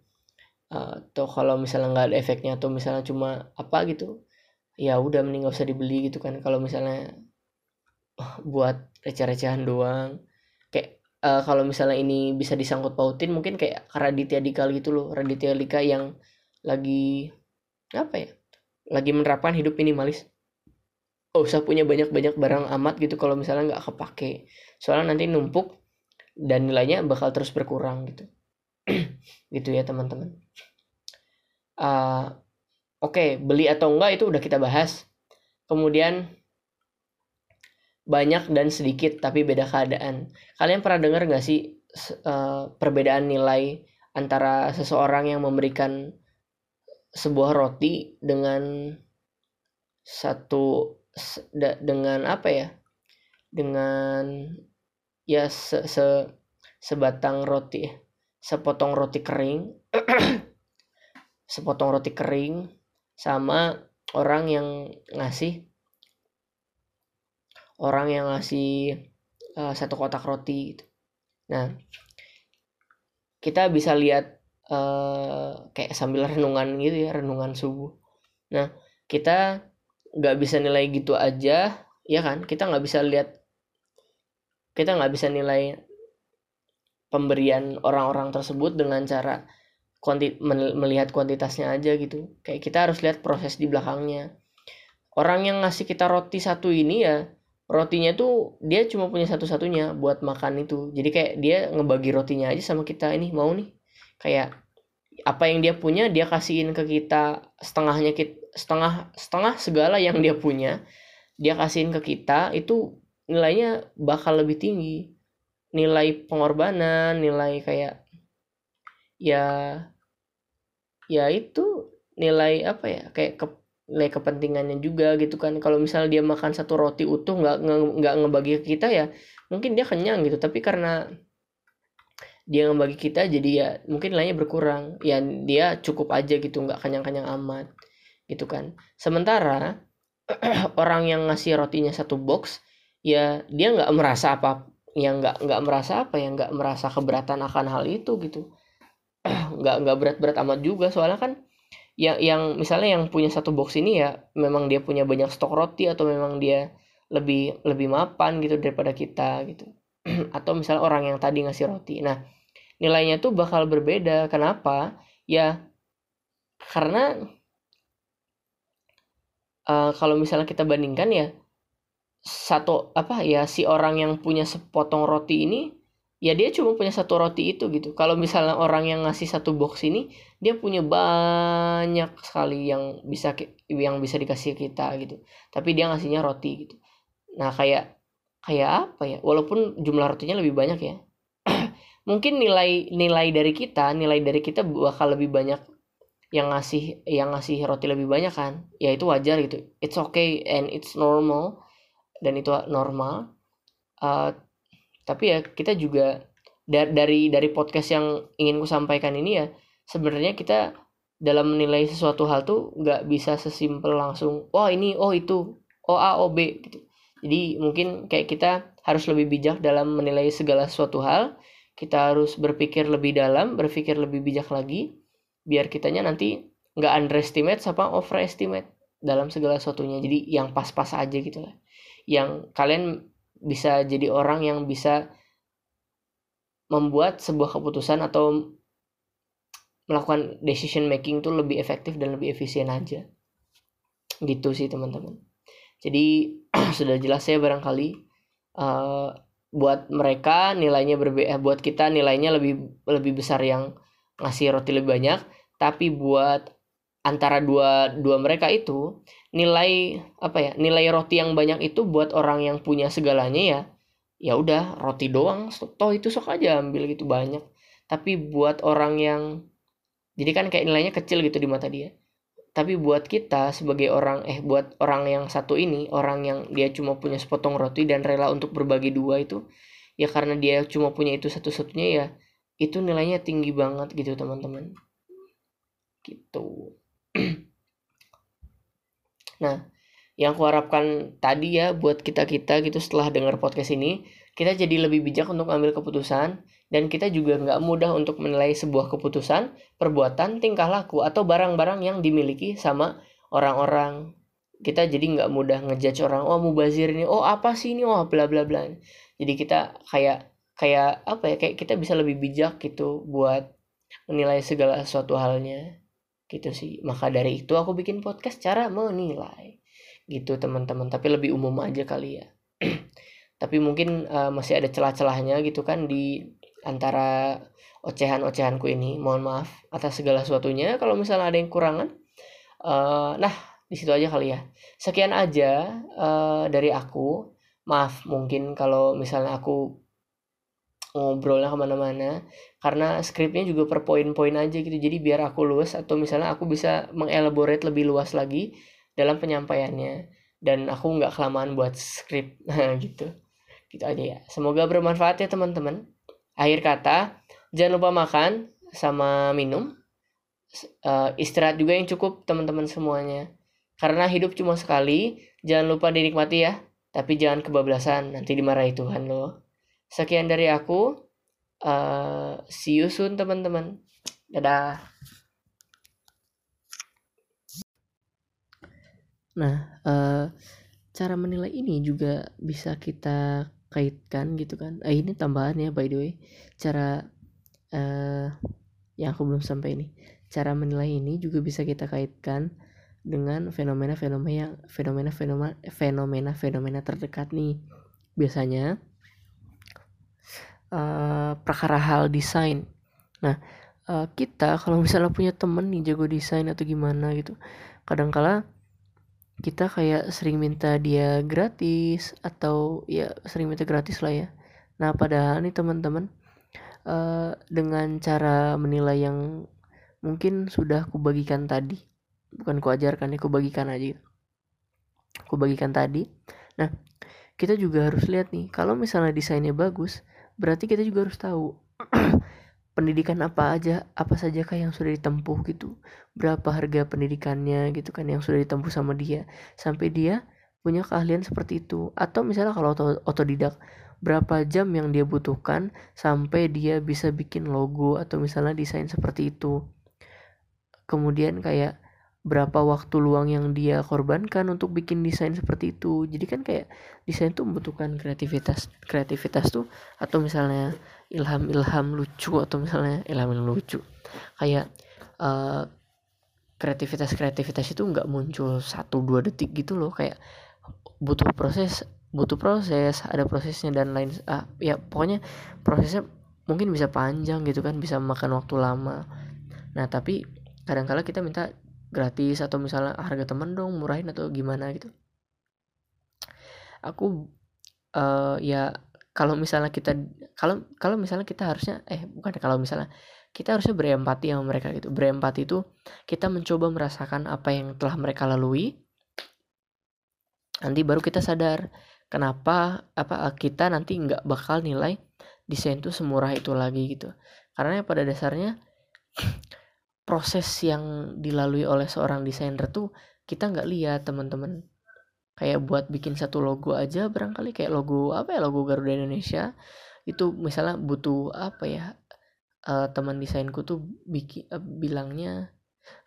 Atau kalau misalnya nggak ada efeknya atau misalnya cuma apa gitu ya udah mending gak usah dibeli gitu kan. Kalau misalnya buat receh-recehan doang uh, kalau misalnya ini bisa disangkut pautin mungkin kayak Raditya Dika gitu loh. Raditya Dika yang lagi apa ya lagi menerapkan hidup minimalis. Oh usah punya banyak-banyak barang amat gitu kalau misalnya nggak kepake. Soalnya nanti numpuk dan nilainya bakal terus berkurang gitu. Gitu ya teman-teman. Uh, oke okay, beli atau enggak itu udah kita bahas. Kemudian banyak dan sedikit tapi beda keadaan. Kalian pernah dengar nggak sih uh, perbedaan nilai antara seseorang yang memberikan sebuah roti dengan satu dengan apa ya? Dengan ya se, se sebatang roti, sepotong roti kering, sepotong roti kering sama orang yang ngasih orang yang ngasih uh, satu kotak roti gitu. Nah, kita bisa lihat uh, kayak sambil renungan gitu ya, renungan subuh. Nah, kita nggak bisa nilai gitu aja, ya kan? Kita nggak bisa lihat, kita nggak bisa nilai pemberian orang-orang tersebut dengan cara kuanti melihat kuantitasnya aja gitu. Kayak kita harus lihat proses di belakangnya. Orang yang ngasih kita roti satu ini ya rotinya tuh dia cuma punya satu-satunya buat makan itu. Jadi kayak dia ngebagi rotinya aja sama kita ini mau nih. Kayak apa yang dia punya dia kasihin ke kita. Setengahnya kita setengah setengah segala yang dia punya dia kasihin ke kita itu nilainya bakal lebih tinggi. Nilai pengorbanan nilai kayak ya ya itu nilai apa ya kayak ke, nilai kepentingannya juga gitu kan. Kalau misalnya dia makan satu roti utuh nggak nggak ngebagi ke kita ya mungkin dia kenyang gitu. Tapi karena dia ngebagi kita jadi ya mungkin lainnya berkurang. Ya dia cukup aja gitu nggak kenyang-kenyang amat gitu kan. Sementara orang yang ngasih rotinya satu box ya dia nggak merasa apa yang nggak nggak merasa apa ya nggak merasa keberatan akan hal itu gitu. Nggak nggak berat-berat amat juga. Soalnya kan yang yang misalnya yang punya satu box ini ya memang dia punya banyak stok roti atau memang dia lebih lebih mapan gitu daripada kita gitu. Atau misalnya orang yang tadi ngasih roti. Nah nilainya tuh bakal berbeda. Kenapa? Ya karena uh, kalau misalnya kita bandingkan ya satu apa ya si orang yang punya sepotong roti ini ya dia cuma punya satu roti itu gitu. Kalau misalnya orang yang ngasih satu box ini dia punya banyak sekali yang bisa yang bisa dikasih kita gitu. Tapi dia ngasihnya roti gitu. Nah kayak kayak apa ya? Walaupun jumlah rotinya lebih banyak ya. Mungkin nilai nilai dari kita nilai dari kita bakal lebih banyak yang ngasih yang ngasih roti lebih banyak kan? Ya itu wajar gitu. It's okay and it's normal. Dan itu normal. Uh, tapi ya kita juga dari dari podcast yang ingin ku sampaikan ini ya sebenarnya kita dalam menilai sesuatu hal tuh nggak bisa sesimpel langsung oh ini oh itu oh A oh B gitu. Jadi mungkin kayak kita harus lebih bijak dalam menilai segala sesuatu hal. Kita harus berpikir lebih dalam berpikir lebih bijak lagi biar kitanya nanti nggak underestimate sama overestimate dalam segala sesuatunya. Jadi yang pas-pas aja gitu lah. Yang kalian bisa jadi orang yang bisa membuat sebuah keputusan atau melakukan decision making tuh lebih efektif dan lebih efisien aja. Gitu sih teman-teman. Jadi sudah jelas ya barangkali uh, buat mereka nilainya berbeda eh, buat kita nilainya lebih lebih besar yang ngasih roti lebih banyak tapi buat antara dua dua mereka itu nilai apa ya nilai roti yang banyak itu buat orang yang punya segalanya ya ya udah roti doang. Toh itu sok aja ambil gitu banyak. Tapi buat orang yang jadi kan kayak nilainya kecil gitu di mata dia. Tapi buat kita sebagai orang eh buat orang yang satu ini orang yang dia cuma punya sepotong roti dan rela untuk berbagi dua itu ya karena dia cuma punya itu satu-satunya ya itu nilainya tinggi banget gitu teman-teman. Gitu nah yang kuharapkan tadi ya buat kita-kita gitu setelah dengar podcast ini kita jadi lebih bijak untuk ambil keputusan dan kita juga nggak mudah untuk menilai sebuah keputusan, perbuatan, tingkah laku atau barang-barang yang dimiliki sama orang-orang. Kita jadi nggak mudah ngejudge orang, oh mubazir ini, oh apa sih ini, oh bla bla bla. Jadi kita kayak kayak apa ya, kayak kita bisa lebih bijak gitu buat menilai segala sesuatu halnya gitu sih. Maka dari itu aku bikin podcast cara menilai. Gitu teman-teman. Tapi lebih umum aja kali ya. Tapi mungkin uh, masih ada celah-celahnya gitu kan di antara ocehan-ocehanku ini. Mohon maaf atas segala sesuatunya. Kalau misalnya ada yang kurangan uh, nah di situ aja kali ya. Sekian aja uh, dari aku. Maaf mungkin kalau misalnya aku ngobrolnya ke mana-mana karena skripnya juga per poin-poin aja gitu. Jadi biar aku luas atau misalnya aku bisa mengelaborate lebih luas lagi dalam penyampaiannya. Dan aku nggak kelamaan buat skrip gitu. Gitu aja ya. Semoga bermanfaat ya teman-teman. Akhir kata jangan lupa makan sama minum. Uh, istirahat juga yang cukup teman-teman semuanya. Karena hidup cuma sekali jangan lupa dinikmati ya. Tapi jangan kebablasan nanti dimarahi Tuhan loh sekian dari aku uh, see you soon teman-teman dadah Nah, uh, cara menilai ini juga bisa kita kaitkan gitu kan. Eh, ini tambahan ya by the way. Cara uh, yang aku belum sampai ini. Cara menilai ini juga bisa kita kaitkan dengan fenomena-fenomena fenomena-fenomena fenomena-fenomena terdekat nih. Biasanya uh, perkara hal desain. Nah, uh, kita kalau misalnya punya temen nih jago desain atau gimana gitu, kadangkala kita kayak sering minta dia gratis atau ya sering minta gratis lah ya nah padahal nih teman-teman uh, dengan cara menilai yang mungkin sudah aku bagikan tadi bukan ku ajarkan ya ku bagikan aja gitu. ku bagikan tadi nah kita juga harus lihat nih kalau misalnya desainnya bagus berarti kita juga harus tahu pendidikan apa aja apa saja kah yang sudah ditempuh gitu. Berapa harga pendidikannya gitu kan yang sudah ditempuh sama dia. Sampai dia punya keahlian seperti itu. Atau misalnya kalau otodidak berapa jam yang dia butuhkan sampai dia bisa bikin logo atau misalnya desain seperti itu. Kemudian kayak berapa waktu luang yang dia korbankan untuk bikin desain seperti itu. Jadi kan kayak desain tuh membutuhkan kreativitas kreativitas tuh atau misalnya ilham-ilham lucu atau misalnya ilham yang lucu. Kayak uh, kreativitas-kreativitas itu nggak muncul satu dua detik gitu loh. Kayak butuh proses butuh proses ada prosesnya dan lain ah, ya pokoknya prosesnya mungkin bisa panjang gitu kan bisa makan waktu lama. Nah tapi kadang-kala kita minta gratis atau misalnya harga temen dong murahin atau gimana gitu. Aku uh, ya kalau misalnya kita kalau kalau misalnya kita harusnya eh bukan kalau misalnya kita harusnya berempati sama mereka gitu. Berempati itu kita mencoba merasakan apa yang telah mereka lalui. Nanti baru kita sadar kenapa apa kita nanti nggak bakal nilai desain itu semurah itu lagi gitu. Karena pada dasarnya proses yang dilalui oleh seorang desainer tuh kita nggak lihat teman-teman. Kayak buat bikin satu logo aja barangkali kayak logo apa ya logo Garuda Indonesia itu misalnya butuh apa ya uh, teman desainku tuh bikin uh, bilangnya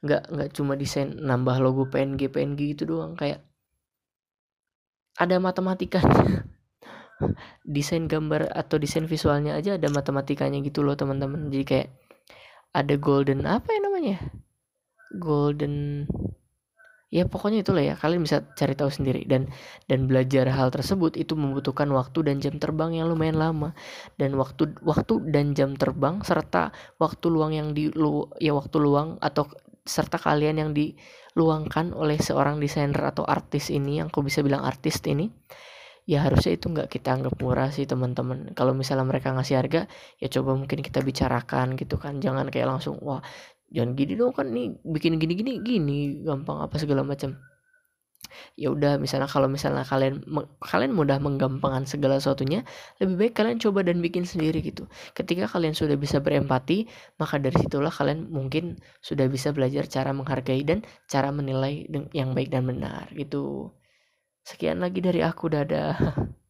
nggak nggak cuma desain nambah logo PNG PNG gitu doang kayak ada matematikanya desain gambar atau desain visualnya aja ada matematikanya gitu loh teman-teman. Jadi kayak ada golden apa ya namanya golden. Ya pokoknya itulah ya. Kalian bisa cari tahu sendiri. Dan dan belajar hal tersebut itu membutuhkan waktu dan jam terbang yang lumayan lama. Dan waktu waktu dan jam terbang serta waktu luang yang di lu ya waktu luang atau serta kalian yang diluangkan oleh seorang desainer atau artis ini yang aku bisa bilang artis ini ya harusnya itu nggak kita anggap murah sih teman-teman. Kalau misalnya mereka ngasih harga ya coba mungkin kita bicarakan gitu kan. Jangan kayak langsung wah jangan gini dong kan nih bikin gini gini gini gampang apa segala macam. Ya udah misalnya kalau misalnya kalian kalian mudah menggampangkan segala sesuatunya lebih baik kalian coba dan bikin sendiri gitu. Ketika kalian sudah bisa berempati maka dari situlah kalian mungkin sudah bisa belajar cara menghargai dan cara menilai yang baik dan benar gitu. Sekian lagi dari aku dadah